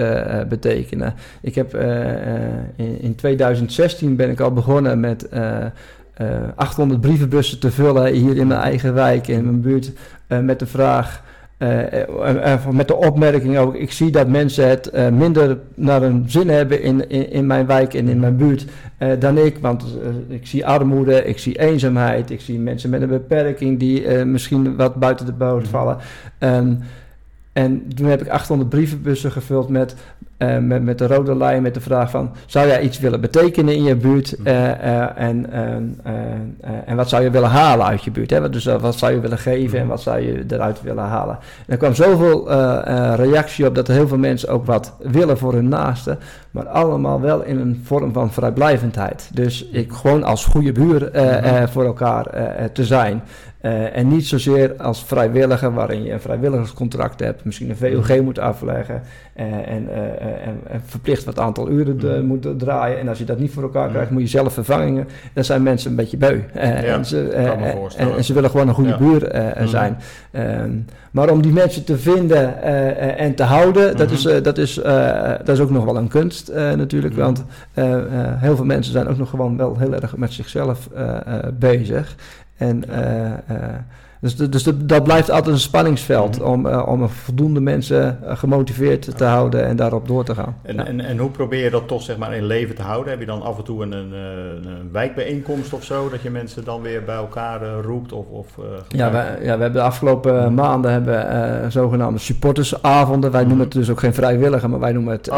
betekenen. Ik heb in, in 2016 ben ik al begonnen met eh, eh, 800 brievenbussen te vullen hier in mijn eigen wijk, in mijn buurt, met de vraag... eh, eh, eh, met de opmerking ook, ik zie dat mensen het minder naar hun zin hebben in, in, mijn wijk en in mijn buurt dan ik. Want ik zie armoede, ik zie eenzaamheid, ik zie mensen met een beperking die misschien wat buiten de boot vallen. Ehm, en toen heb ik 800 brievenbussen gevuld met eh, met, met de rode lijn, met de vraag van... zou jij iets willen betekenen in je buurt? eh, eh, en, eh, eh, eh, en wat zou je willen halen uit je buurt? Hè? Dus wat zou je willen geven en wat zou je eruit willen halen? En er kwam zoveel reactie op dat er heel veel mensen ook wat willen voor hun naasten... maar allemaal wel in een vorm van vrijblijvendheid. Dus ik gewoon als goede buur eh, voor elkaar te zijn... Eh, en niet zozeer als vrijwilliger, waarin je een vrijwilligerscontract hebt, misschien een VOG moet afleggen eh, en, eh, en, en verplicht wat aantal uren de- Mhm. moet draaien. En als je dat niet voor elkaar Mhm. krijgt, moet je zelf vervangingen. Dan zijn mensen een beetje beu. Ja, en, ze, en, ze willen gewoon een goede Ja. buur zijn. Ehm, maar om die mensen te vinden en te houden, dat, is, dat, is, dat is ook nog wel een kunst natuurlijk. Want heel veel mensen zijn ook nog gewoon wel heel erg met zichzelf bezig. En eh, eh, dus, de- dus dat blijft altijd een spanningsveld Mhm. om, eh, om voldoende mensen eh, gemotiveerd te houden en daarop door te gaan. En, Ja. en, en hoe probeer je dat toch zeg maar in leven te houden? Heb je dan af en toe een, een, eh, een wijkbijeenkomst of zo, dat je mensen dan weer bij elkaar roept? Of, of, eh, Ja, wij, ja, we hebben de afgelopen maanden hebben, eh, zogenaamde supportersavonden. Wij noemen het dus ook geen vrijwilliger, maar wij noemen het,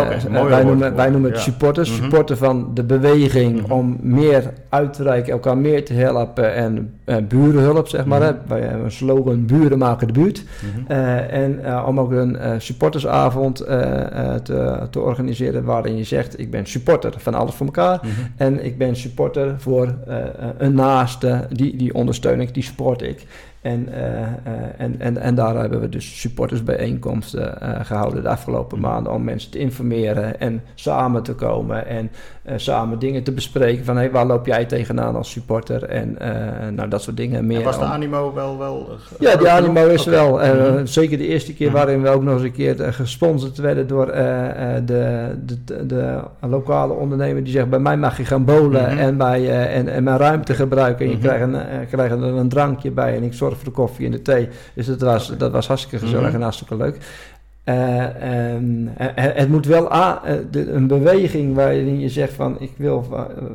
wij noemen, wij noemen het ja. supporters. Mhm. Supporten van de beweging Mhm. om meer uit te reiken, elkaar meer te helpen en eh, burenhulp, zeg maar. Mhm. hè. Een slogan, buren maken de buurt. Mhm. Eh, en eh, om ook een eh, supportersavond eh, eh, te, te organiseren waarin je zegt, ik ben supporter van alles voor elkaar. Mhm. En ik ben supporter voor eh, eh, een naaste, die, die ondersteun ik, die support ik. En, eh, eh, en, en, en daar hebben we dus supportersbijeenkomsten eh, gehouden de afgelopen Mhm. maanden om mensen te informeren en samen te komen en eh, samen dingen te bespreken van hey, waar loop jij tegenaan als supporter en eh, nou, dat soort dingen meer. En was de animo wel... wel eh, ja, die animo is wel. Mhm. Zeker de eerste keer Mhm. waarin we ook nog eens een keer gesponsord werden door de, de, de, lokale ondernemer die zegt: bij mij mag je gaan bowlen Mhm. en, bij, en, en mijn ruimte gebruiken. En je krijgt, een, krijgt er een drankje bij en ik zorg voor de koffie en de thee. Dus dat was, dat was hartstikke gezellig en hartstikke leuk. Eh, en, eh, het moet wel a- eh, de- een beweging waarin je zegt van ik wil,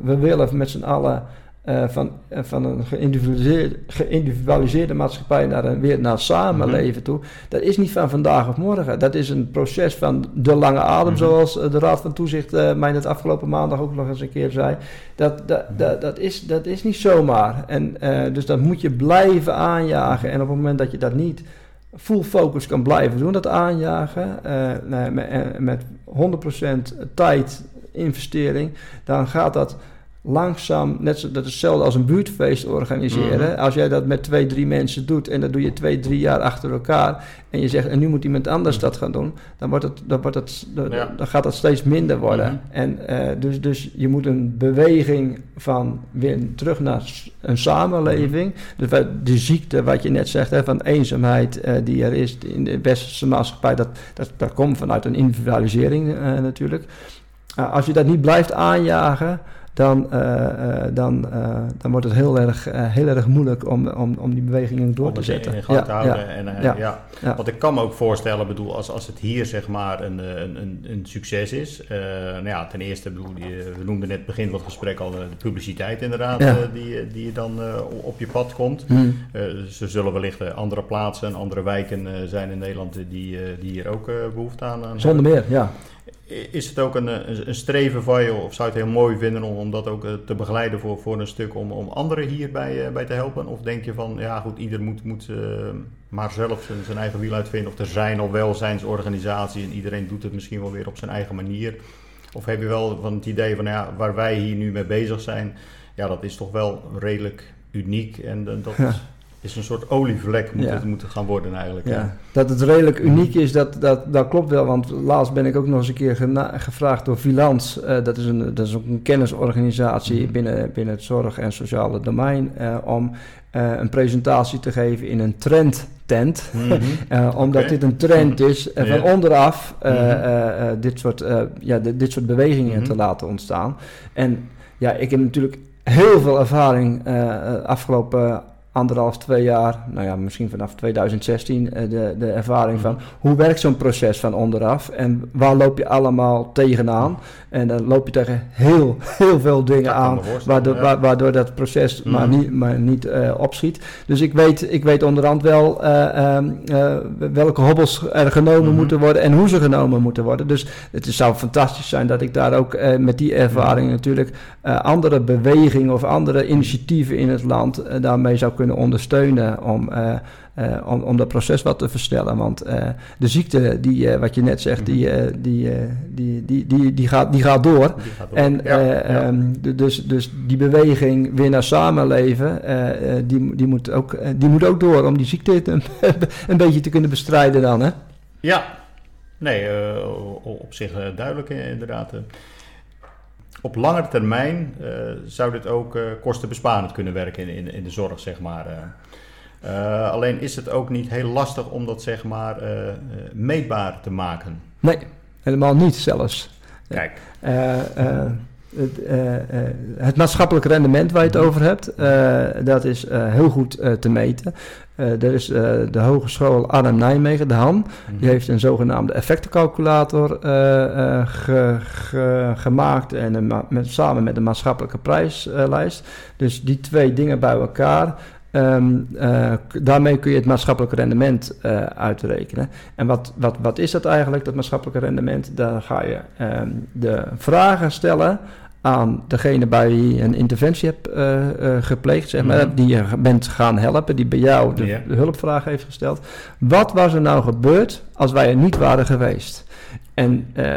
we willen met z'n allen eh, van, eh, van een geïndividualiseerde, geïndividualiseerde maatschappij naar een, weer naar samenleven toe. Dat is niet van vandaag of morgen. Dat is een proces van de lange adem, Mhm. zoals eh, de Raad van Toezicht eh, mij net afgelopen maandag ook nog eens een keer zei. Dat, dat, dat, dat, is, dat is niet zomaar. En, eh, dus dat moet je blijven aanjagen. En op het moment dat je dat niet full focus kan blijven. Doen, dat aanjagen, eh, met, eh, met 100% tijd investering, dan gaat dat langzaam, net zo, dat is hetzelfde als een buurtfeest organiseren. Mhm. Als jij dat met twee, drie mensen doet en dat doe je twee, drie jaar achter elkaar en je zegt en nu moet iemand anders dat gaan doen, dan, wordt het, dan, wordt het, dan, Mhm. Ja. dan gaat dat steeds minder worden. Mhm. En eh, dus, dus je moet een beweging van weer terug naar een samenleving. Dus wat- de ziekte, wat je net zegt, hè, van eenzaamheid eh, die er is in de westerse maatschappij, dat, dat, dat komt vanuit een individualisering eh, natuurlijk. Als je dat niet blijft aanjagen, dan, uh, uh, dan, uh, dan wordt het heel erg, heel erg moeilijk om, om, om die bewegingen door om te zetten. in, in gang te houden. en, ja. Want ik kan me ook voorstellen, bedoel, als, als het hier zeg maar een, een, een, een succes is. Nou ja, ten eerste, bedoel, die, we noemden net begin van het gesprek al de publiciteit inderdaad, die, die je dan op je pad komt. Hmm. ze zullen wellicht andere plaatsen en andere wijken zijn in Nederland die, die hier ook behoefte aan, aan Zonder meer, ja. Is het ook een, een, een, streven van je, of zou je het heel mooi vinden om, om dat ook uh, te begeleiden voor, voor een stuk om, om anderen hierbij uh, bij te helpen? Of denk je van, ja goed, ieder moet, moet uh, maar zelf zijn, zijn, eigen wiel uitvinden? Of er zijn al welzijnsorganisaties en iedereen doet het misschien wel weer op zijn eigen manier? Of heb je wel van het idee van, ja, waar wij hier nu mee bezig zijn, ja, dat is toch wel redelijk uniek en dat... Ja is een soort olievlek moet Ja. het moeten gaan worden eigenlijk. Ja. Ja. Dat het redelijk uniek is, dat, dat, dat klopt wel. Want laatst ben ik ook nog eens een keer gevraagd door Vilans. Uh, dat, is een, dat is ook een kennisorganisatie Mhm. binnen, binnen het zorg- en sociale domein. Uh, om uh, een presentatie te geven in een trendtent. Mhm. uh, omdat dit een trend is uh, van onderaf Mhm. dit, soort, ja, dit, dit soort bewegingen Mhm. te laten ontstaan. En ja, ik heb natuurlijk heel veel ervaring afgelopen anderhalf, twee jaar, nou ja, misschien vanaf 2016, eh, de, de ervaring van hoe werkt zo'n proces van onderaf en waar loop je allemaal tegenaan. En dan loop je tegen heel, heel veel dingen aan, waardoor, ja. waardoor dat proces maar Mhm. niet, maar niet eh, opschiet. Dus ik weet, ik weet onderhand wel eh, ehm, eh, welke hobbels er genomen Mhm. moeten worden en hoe ze genomen moeten worden. Dus het zou fantastisch zijn dat ik daar ook met die ervaring natuurlijk eh, andere bewegingen of andere initiatieven in het land daarmee zou kunnen ondersteunen om, eh, eh, om, om dat proces wat te versnellen. Want eh, de ziekte, die, wat je net zegt, die, eh, die, die, die, die, die, gaat, die gaat door. Die gaat door. En Ja, eh, ehm, dus, dus die beweging weer naar samenleven, die, die, moet ook, die moet ook door om die ziekte te- een beetje te kunnen bestrijden dan. Hè? Ja, nee, op zich duidelijk inderdaad. Op langere termijn eh, zou dit ook eh, kostenbesparend kunnen werken in, in, in de zorg, zeg maar. eh. Alleen is het ook niet heel lastig om dat, zeg maar, meetbaar te maken. Nee, helemaal niet zelfs. Kijk, het, het maatschappelijk rendement waar je het over hebt, dat is heel goed te meten. Eh er is eh, de Hogeschool Arnhem-Nijmegen, de HAN, die heeft een zogenaamde effectencalculator eh, ge- ge- gemaakt en een met, samen met de maatschappelijke prijslijst. dus die twee dingen bij elkaar. ehm, eh, daarmee kun je het maatschappelijk rendement uitrekenen. En wat, wat, wat is dat eigenlijk, dat maatschappelijke rendement? Daar ga je ehm, de vragen stellen aan degene bij wie je een interventie hebt eh, eh, gepleegd, zeg maar, Mhm. die je bent gaan helpen, die bij jou de, hulpvraag heeft gesteld. Wat was er nou gebeurd als wij er niet waren geweest? En eh,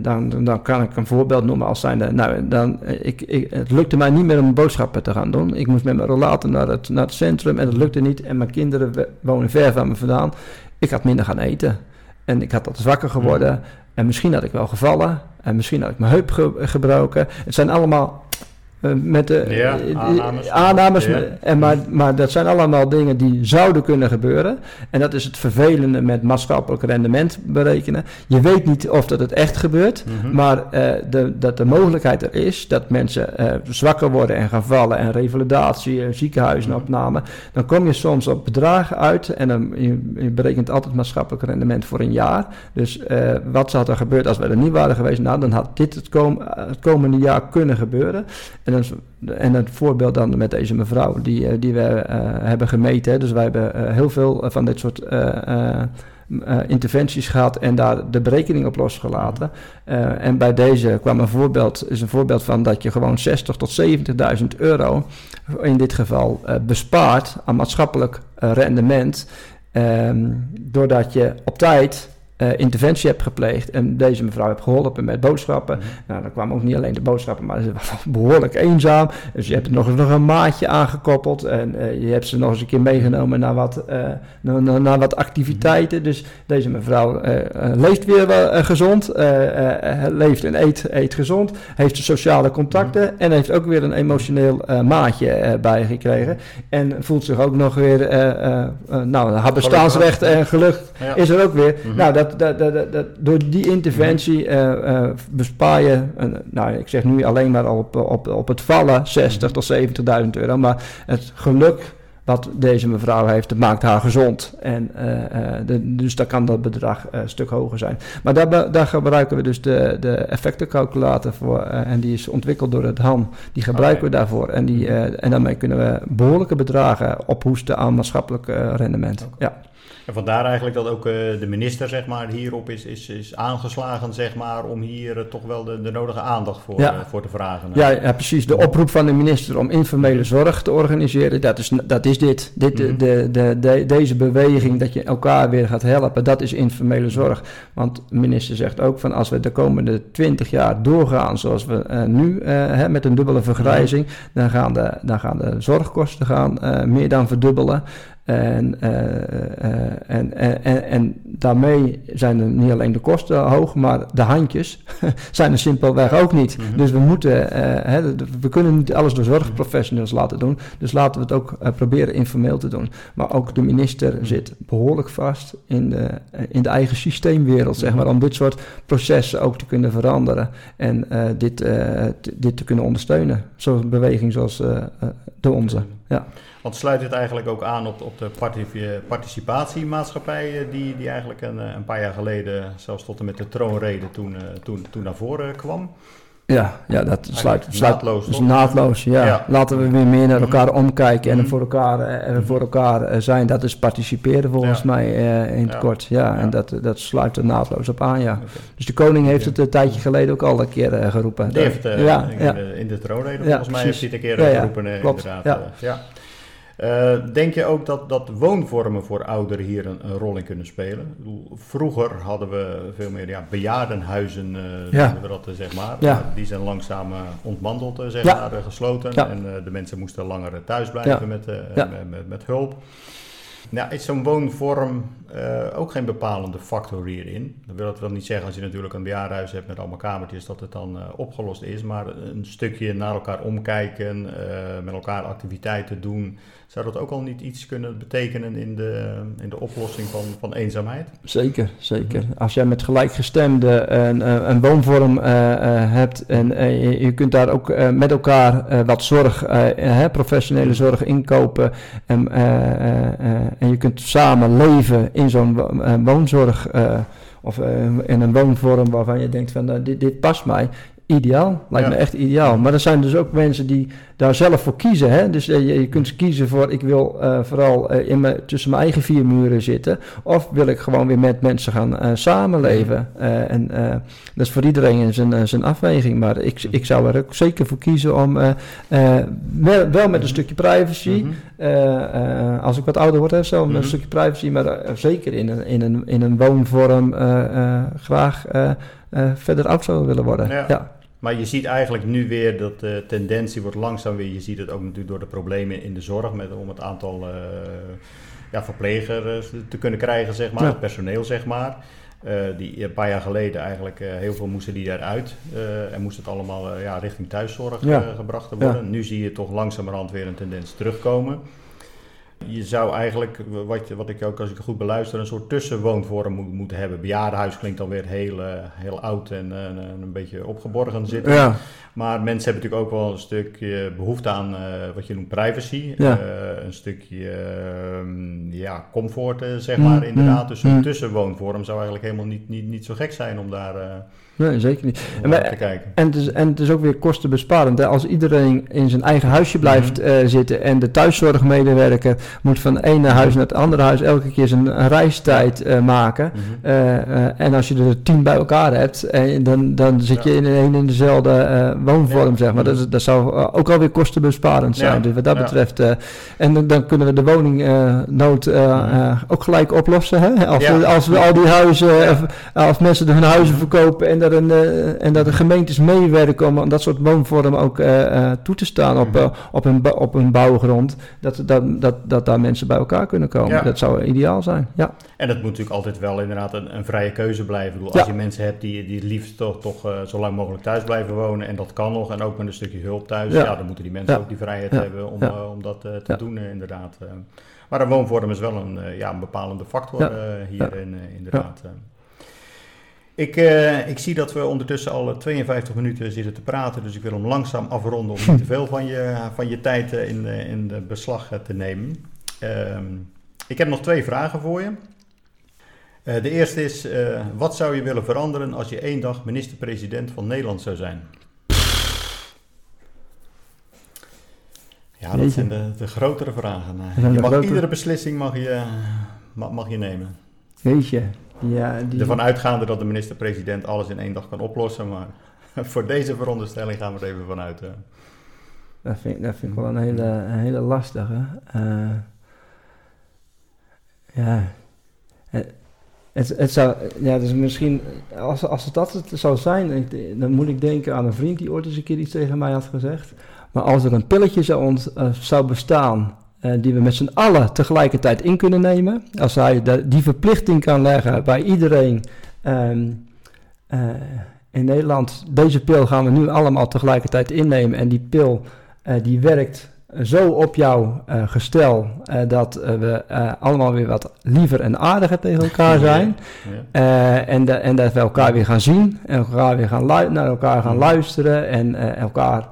dan, dan kan ik een voorbeeld noemen als zijnde, nou, dan, ik, ik, het lukte mij niet meer om boodschappen te gaan doen. Ik moest met mijn rollator naar het, naar het centrum en dat lukte niet. En mijn kinderen wonen ver van me vandaan. Ik had minder gaan eten. En ik had wat zwakker geworden. En misschien had ik wel gevallen. En misschien had ik mijn heup ge- gebroken. Het zijn allemaal eh, met de Ja, eh, aannames. aannames Ja. en maar, maar dat zijn allemaal dingen die zouden kunnen gebeuren. En dat is het vervelende met maatschappelijk rendement berekenen. Je weet niet of dat het echt gebeurt. Mhm. Maar eh, de, dat de mogelijkheid er is dat mensen eh, zwakker worden en gaan vallen en revalidatie, eh, ziekenhuizenopname, dan kom je soms op bedragen uit en dan je, je berekent altijd maatschappelijk rendement voor een jaar. Dus eh, wat zou er gebeurd als we er niet waren geweest? Nou, dan had dit het, kom, eh, het komende jaar kunnen gebeuren. En, is- en het voorbeeld dan met deze mevrouw die, eh, die we eh, hebben gemeten. Dus wij hebben eh, heel veel van dit soort interventies gehad en daar de berekening op losgelaten. En bij deze kwam een voorbeeld, is een voorbeeld van dat je gewoon 60 tot 70.000 euro in dit geval bespaart aan maatschappelijk rendement. ehm, doordat je op tijd eh, interventie hebt gepleegd en deze mevrouw hebt geholpen met boodschappen. Nou, dan kwamen ook niet alleen de boodschappen, maar ze was behoorlijk eenzaam. Dus je hebt er nog, nog een maatje aangekoppeld en eh, je hebt ze nog eens een keer meegenomen naar wat, eh, naar, naar, naar wat activiteiten. Dus deze mevrouw leeft weer wel gezond, leeft en eet, eet gezond, heeft sociale contacten en heeft ook weer een emotioneel maatje bijgekregen. En voelt zich ook nog weer, nou, haar bestaansrecht en geluk Ja. is er ook weer. Mhm. Nou, dat, dat, dat, dat, dat- door die interventie eh, eh, bespaar je, nou, ik zeg nu alleen maar op, op, op het vallen 60 tot 70.000 euro, maar het geluk wat deze mevrouw heeft, maakt haar gezond. En, eh, de, dus daar kan dat bedrag een stuk hoger zijn. Maar daar, daar gebruiken we dus de, de effectencalculator voor. en die is ontwikkeld door het HAN. Die gebruiken we daarvoor. En, die, en daarmee kunnen we behoorlijke bedragen ophoesten aan maatschappelijk rendement. Ja. En vandaar eigenlijk dat ook eh, de minister zeg maar, hierop is, is, is aangeslagen zeg maar, om hier eh, toch wel de, de nodige aandacht voor, Ja. eh, voor te vragen. Ja, ja, precies. De oproep van de minister om informele zorg te organiseren, dat is, dat is dit. dit Mhm. de, de, de, deze beweging dat je elkaar weer gaat helpen, dat is informele zorg. Want de minister zegt ook van als we de komende twintig jaar doorgaan zoals we nu hè, met een dubbele vergrijzing, dan, gaan de, dan gaan de zorgkosten gaan, meer dan verdubbelen. En, eh, eh, en, en, en, en daarmee zijn er niet alleen de kosten hoog, maar de handjes zijn er simpelweg ook niet. Mhm. Dus we moeten, eh, hè, we kunnen niet alles door zorgprofessionals laten doen. Dus laten we het ook proberen informeel te doen. Maar ook de minister zit behoorlijk vast in de, in de eigen systeemwereld, zeg maar, om dit soort processen ook te kunnen veranderen. En dit, dit te kunnen ondersteunen. Zo'n beweging zoals de onze. ja. Want sluit het eigenlijk ook aan op, op de parti- participatiemaatschappij eh, die, die eigenlijk een, eh, een paar jaar geleden, zelfs tot en met de troonrede, toen, eh, toen, toen naar voren kwam? Ja, ja, dat sluit, sluit naadloos, dus naadloos. Ja. Ja. Laten we weer meer naar elkaar omkijken en Mhm. voor elkaar, er voor elkaar zijn. Dat is participeren volgens Ja. mij in het Ja. kort. Ja, en dat, dat sluit er naadloos op aan, ja. Dus de koning heeft het een tijdje geleden ook al een keer geroepen. Die heeft ja, in, de, in de troonrede, Ja, volgens mij heeft precies. hij het een keer geroepen, klopt. inderdaad. Ja. Eh, denk je ook dat, dat woonvormen voor ouderen hier een, een rol in kunnen spelen? Ik bedoel, vroeger hadden we veel meer ja, bejaardenhuizen, Ja. noemen we dat, eh, zeg maar. Ja. Die zijn langzaam ontmanteld, eh, zeg maar, gesloten. En de mensen moesten langer thuis blijven met, met, met hulp. Nou, is zo'n woonvorm eh, ook geen bepalende factor hierin? Dat wil het wel niet zeggen als je natuurlijk een bejaardenhuis hebt met allemaal kamertjes dat het dan eh, opgelost is. Maar een stukje naar elkaar omkijken, eh, met elkaar activiteiten doen. Zou dat ook al niet iets kunnen betekenen in de, in de oplossing van, van eenzaamheid? Zeker, zeker. Als jij met gelijkgestemden een, een woonvorm hebt en je, kunt daar ook met elkaar wat zorg, professionele zorg inkopen en, en je kunt samen leven in zo'n eh, woonzorg eh, of eh, in een woonvorm waarvan je denkt van nou, dit, dit past mij. Ideaal, lijkt Ja. me echt ideaal. Maar er zijn dus ook mensen die daar zelf voor kiezen. Hè? Dus eh, je, je kunt kiezen voor, ik wil eh, vooral eh, in mijn, tussen mijn eigen vier muren zitten. Of wil ik gewoon weer met mensen gaan samenleven. En dat is voor iedereen zijn, zijn afweging. Maar ik, ik zou er ook zeker voor kiezen om, wel, wel met een stukje privacy. Mhm. als ik wat ouder word, hè, zo met Mhm. een stukje privacy. Maar zeker in een, in een, in een woonvorm graag verder oud zou willen worden. Ja. Maar je ziet eigenlijk nu weer dat de tendentie wordt langzaam weer. Je ziet het ook natuurlijk door de problemen in de zorg met, om het aantal eh ja, verplegers te kunnen krijgen, zeg maar, Ja. het personeel, zeg maar. Eh, die een paar jaar geleden eigenlijk eh, heel veel moesten die eruit eh, en moest het allemaal ja, richting thuiszorg Ja. gebracht worden. Nu zie je toch langzamerhand weer een tendens terugkomen. Je zou eigenlijk, wat, wat ik ook als ik goed beluister, een soort tussenwoonvorm moet, moeten hebben. Bejaardenhuis klinkt dan weer heel, eh, heel oud en eh, een beetje opgeborgen zitten. Ja. Maar mensen hebben natuurlijk ook wel een stukje behoefte aan eh, wat je noemt privacy. Ja. Eh, een stukje ehm, ja, comfort, eh, zeg Mm, maar, inderdaad. mm, Dus zo'n mm. tussenwoonvorm zou eigenlijk helemaal niet, niet, niet zo gek zijn om daar, eh, Nee, zeker niet. En. En het, is, en het is ook weer kostenbesparend. Hè? Als iedereen in zijn eigen huisje blijft Mhm. eh, zitten en de thuiszorgmedewerker moet van het ene huis naar het andere huis elke keer zijn een reistijd eh, maken. Mhm. Eh, en als je er tien bij elkaar hebt, dan, dan zit je Ja. in een in dezelfde woonvorm, Ja. zeg maar. Dat, is- dat zou ook alweer kostenbesparend zijn. Ja. Dus wat dat betreft. en dan, dan kunnen we de woningnood Mhm. ook gelijk oplossen. Hè? Als, als we al die huizen, als mensen hun huizen verkopen en, een, eh, en dat de gemeentes meewerken om dat soort woonvormen ook eh, eh, toe te staan op, Mhm. op, een, op een bouwgrond. Dat, dat, dat, dat daar mensen bij elkaar kunnen komen. Ja. Dat zou ideaal zijn. Ja. En dat moet natuurlijk altijd wel inderdaad een, een vrije keuze blijven. Ik bedoel, Ja. Als je mensen hebt die, die het liefst toch, toch zo lang mogelijk thuis blijven wonen en dat kan nog en ook met een stukje hulp thuis, ja, Ja. dan moeten die mensen ook die vrijheid hebben om, om dat te doen inderdaad. Maar een woonvorm is wel een, ja, een bepalende factor Ja. hierin inderdaad. Eh. Ik, eh, ik zie dat we ondertussen al eh, 52 minuten zitten te praten, dus ik wil hem langzaam afronden om niet te veel van je, van je tijd eh, in, eh, in de beslag eh, te nemen. Ehm, ik heb nog twee vragen voor je. Eh, de eerste is, eh, wat zou je willen veranderen als je één dag minister-president van Nederland zou zijn? Ja, dat zijn de, de grotere vragen. Eh, Je mag, Iedere beslissing mag je, mag, mag je nemen. Weet je. Ja, die, Ervan uitgaande dat de minister-president alles in één dag kan oplossen, maar voor deze veronderstelling gaan we er even vanuit. Dat vind, dat vind ik wel een hele, een hele lastige. Eh, ja. Het, het, het zou, ja, dus misschien, als, als het dat het zou zijn, dan moet ik denken aan een vriend die ooit eens een keer iets tegen mij had gezegd. Maar als er een pilletje zou, ont, eh, zou bestaan, die we met z'n allen tegelijkertijd in kunnen nemen, als hij de- die verplichting kan leggen bij iedereen ehm, eh, in Nederland, deze pil gaan we nu allemaal tegelijkertijd innemen en die pil eh, die werkt zo op jouw eh, gestel eh, dat eh, we eh, allemaal weer wat liever en aardiger tegen elkaar zijn. Ja. Eh, en, de- en dat we elkaar weer gaan zien en elkaar weer gaan naar elkaar gaan luisteren en eh, elkaar eh,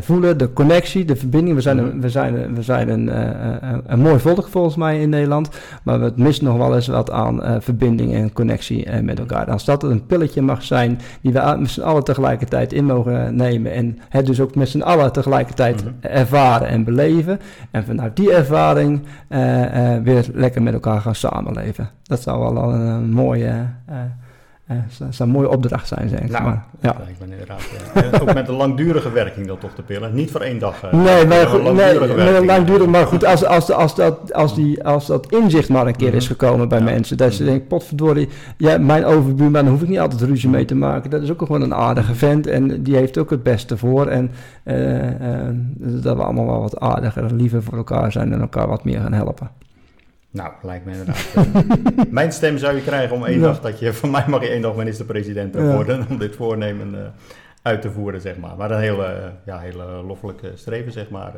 voelen, de connectie, de verbinding. We zijn, Mhm. een, we zijn, een- we zijn een, eh, een, een mooi volk volgens mij in Nederland, maar het mist nog wel eens wat aan eh, verbinding en connectie eh, met elkaar. Als dat een pilletje mag zijn die we met z'n allen tegelijkertijd in mogen nemen en het dus ook met z'n allen tegelijkertijd Mhm. ervaren en beleven en vanuit die ervaring eh, eh, weer lekker met elkaar gaan samenleven. Dat zou wel een, een mooie, eh, eh, zou- een mooie opdracht zijn, zeg Nou, maar. Ja. Ik ben inderdaad. ja. En ook met een langdurige werking dat toch de pillen. Niet voor één dag. eh, Nee, maar goed, langdurige nee, langdurig, maar goed, als, als, als, dat, als, die, als dat inzicht maar een keer Mhm. is gekomen bij Ja. mensen, dat ze Mhm. denken, potverdorie, ja, mijn overbuurman, daar hoef ik niet altijd ruzie mee te maken, dat is ook gewoon een aardige vent en die heeft ook het beste voor en eh, eh, dat we allemaal wel wat aardiger en liever voor elkaar zijn en elkaar wat meer gaan helpen. Nou, lijkt me inderdaad. eh, mijn stem zou je krijgen om één Ja. dag dat je, van mij mag je één dag minister-president Ja. worden om dit voornemen eh, uit te voeren, zeg maar. Maar een hele, eh, ja, hele loffelijke streven, zeg maar.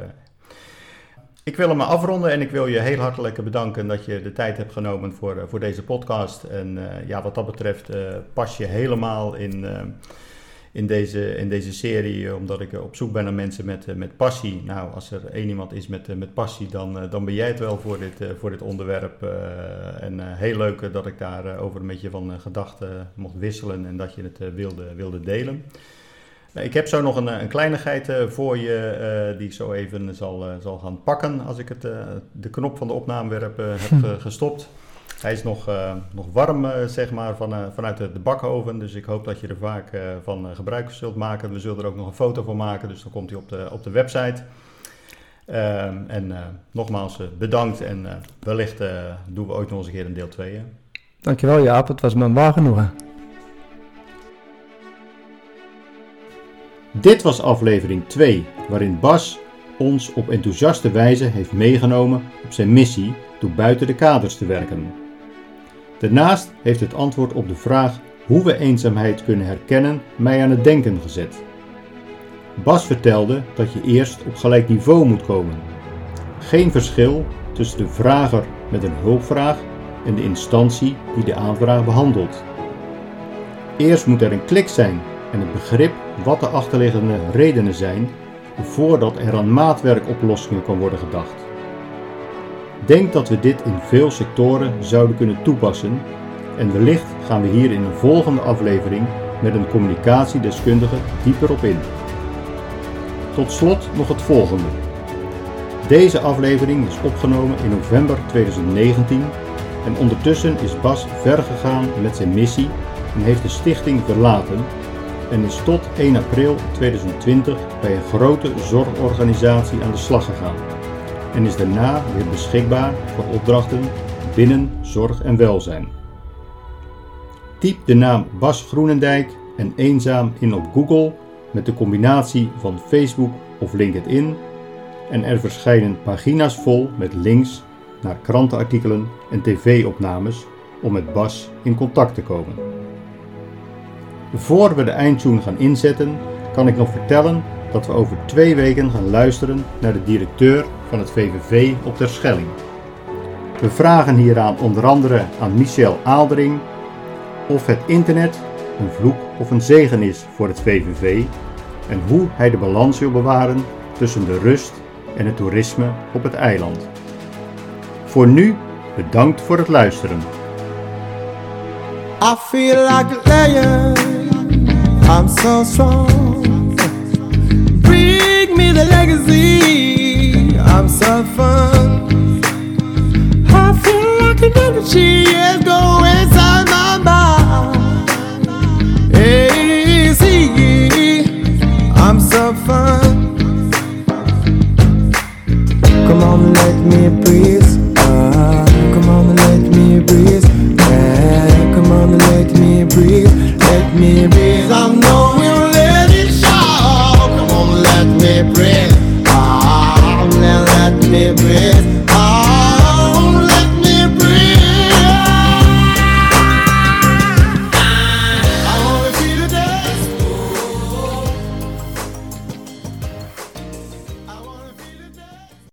Ik wil hem afronden en ik wil je heel hartelijk bedanken dat je de tijd hebt genomen voor, voor deze podcast. En ja, wat dat betreft pas je helemaal in, in, deze, in deze serie, eh, omdat ik eh, op zoek ben naar mensen met, eh, met passie. Nou, als er één iemand is met, met passie, dan, dan ben jij het wel voor dit, voor dit onderwerp. en heel leuk dat ik daarover over een beetje van gedachten mocht wisselen en dat je het wilde, wilde delen. Ik heb zo nog een, een kleinigheid voor je, die ik zo even zal, zal gaan pakken als ik het, de knop van de opnamewerp eh, heb gestopt. Hij is nog, eh, nog warm, eh, zeg maar, van, eh, vanuit de, bakoven. Dus ik hoop dat je er vaak eh, van eh, gebruik zult maken. We zullen er ook nog een foto van maken, dus dan komt hij op de, op de website. Ehm, en eh, nogmaals eh, bedankt en eh, wellicht eh, doen we ooit nog eens een keer een deel 2. Dankjewel Jaap, het was me een waar genoegen. Dit was aflevering 2, waarin Bas ons op enthousiaste wijze heeft meegenomen op zijn missie door buiten de kaders te werken. Daarnaast heeft het antwoord op de vraag hoe we eenzaamheid kunnen herkennen mij aan het denken gezet. Bas vertelde dat je eerst op gelijk niveau moet komen. Geen verschil tussen de vrager met een hulpvraag en de instantie die de aanvraag behandelt. Eerst moet er een klik zijn en het begrip wat de achterliggende redenen zijn voordat er aan maatwerkoplossingen kan worden gedacht. Denk dat we dit in veel sectoren zouden kunnen toepassen en wellicht gaan we hier in een volgende aflevering met een communicatiedeskundige dieper op in. Tot slot nog het volgende. Deze aflevering is opgenomen in november 2019 en ondertussen is Bas ver gegaan met zijn missie en heeft de stichting verlaten en is tot 1 april 2020 bij een grote zorgorganisatie aan de slag gegaan en is daarna weer beschikbaar voor opdrachten binnen zorg en welzijn. Typ de naam Bas Groenendijk en eenzaam in op Google met de combinatie van Facebook of LinkedIn en er verschijnen pagina's vol met links naar krantenartikelen en tv-opnames om met Bas in contact te komen. Voor we de eindtune gaan inzetten, kan ik nog vertellen dat we over twee weken gaan luisteren naar de directeur van het VVV op Terschelling. We vragen hieraan onder andere aan Michel Aaldering of het internet een vloek of een zegen is voor het VVV en hoe hij de balans wil bewaren tussen de rust en het toerisme op het eiland. Voor nu bedankt voor het luisteren. I feel like. I'm so strong. Legacy. I'm so fun. I feel like an energy is going inside my mind. See, I'm so fun. Come on, let me breathe. Ah, come on, let me breathe. Yeah, come on, let me breathe. Let me breathe. I know we'll let it show. Come on, let me breathe breath.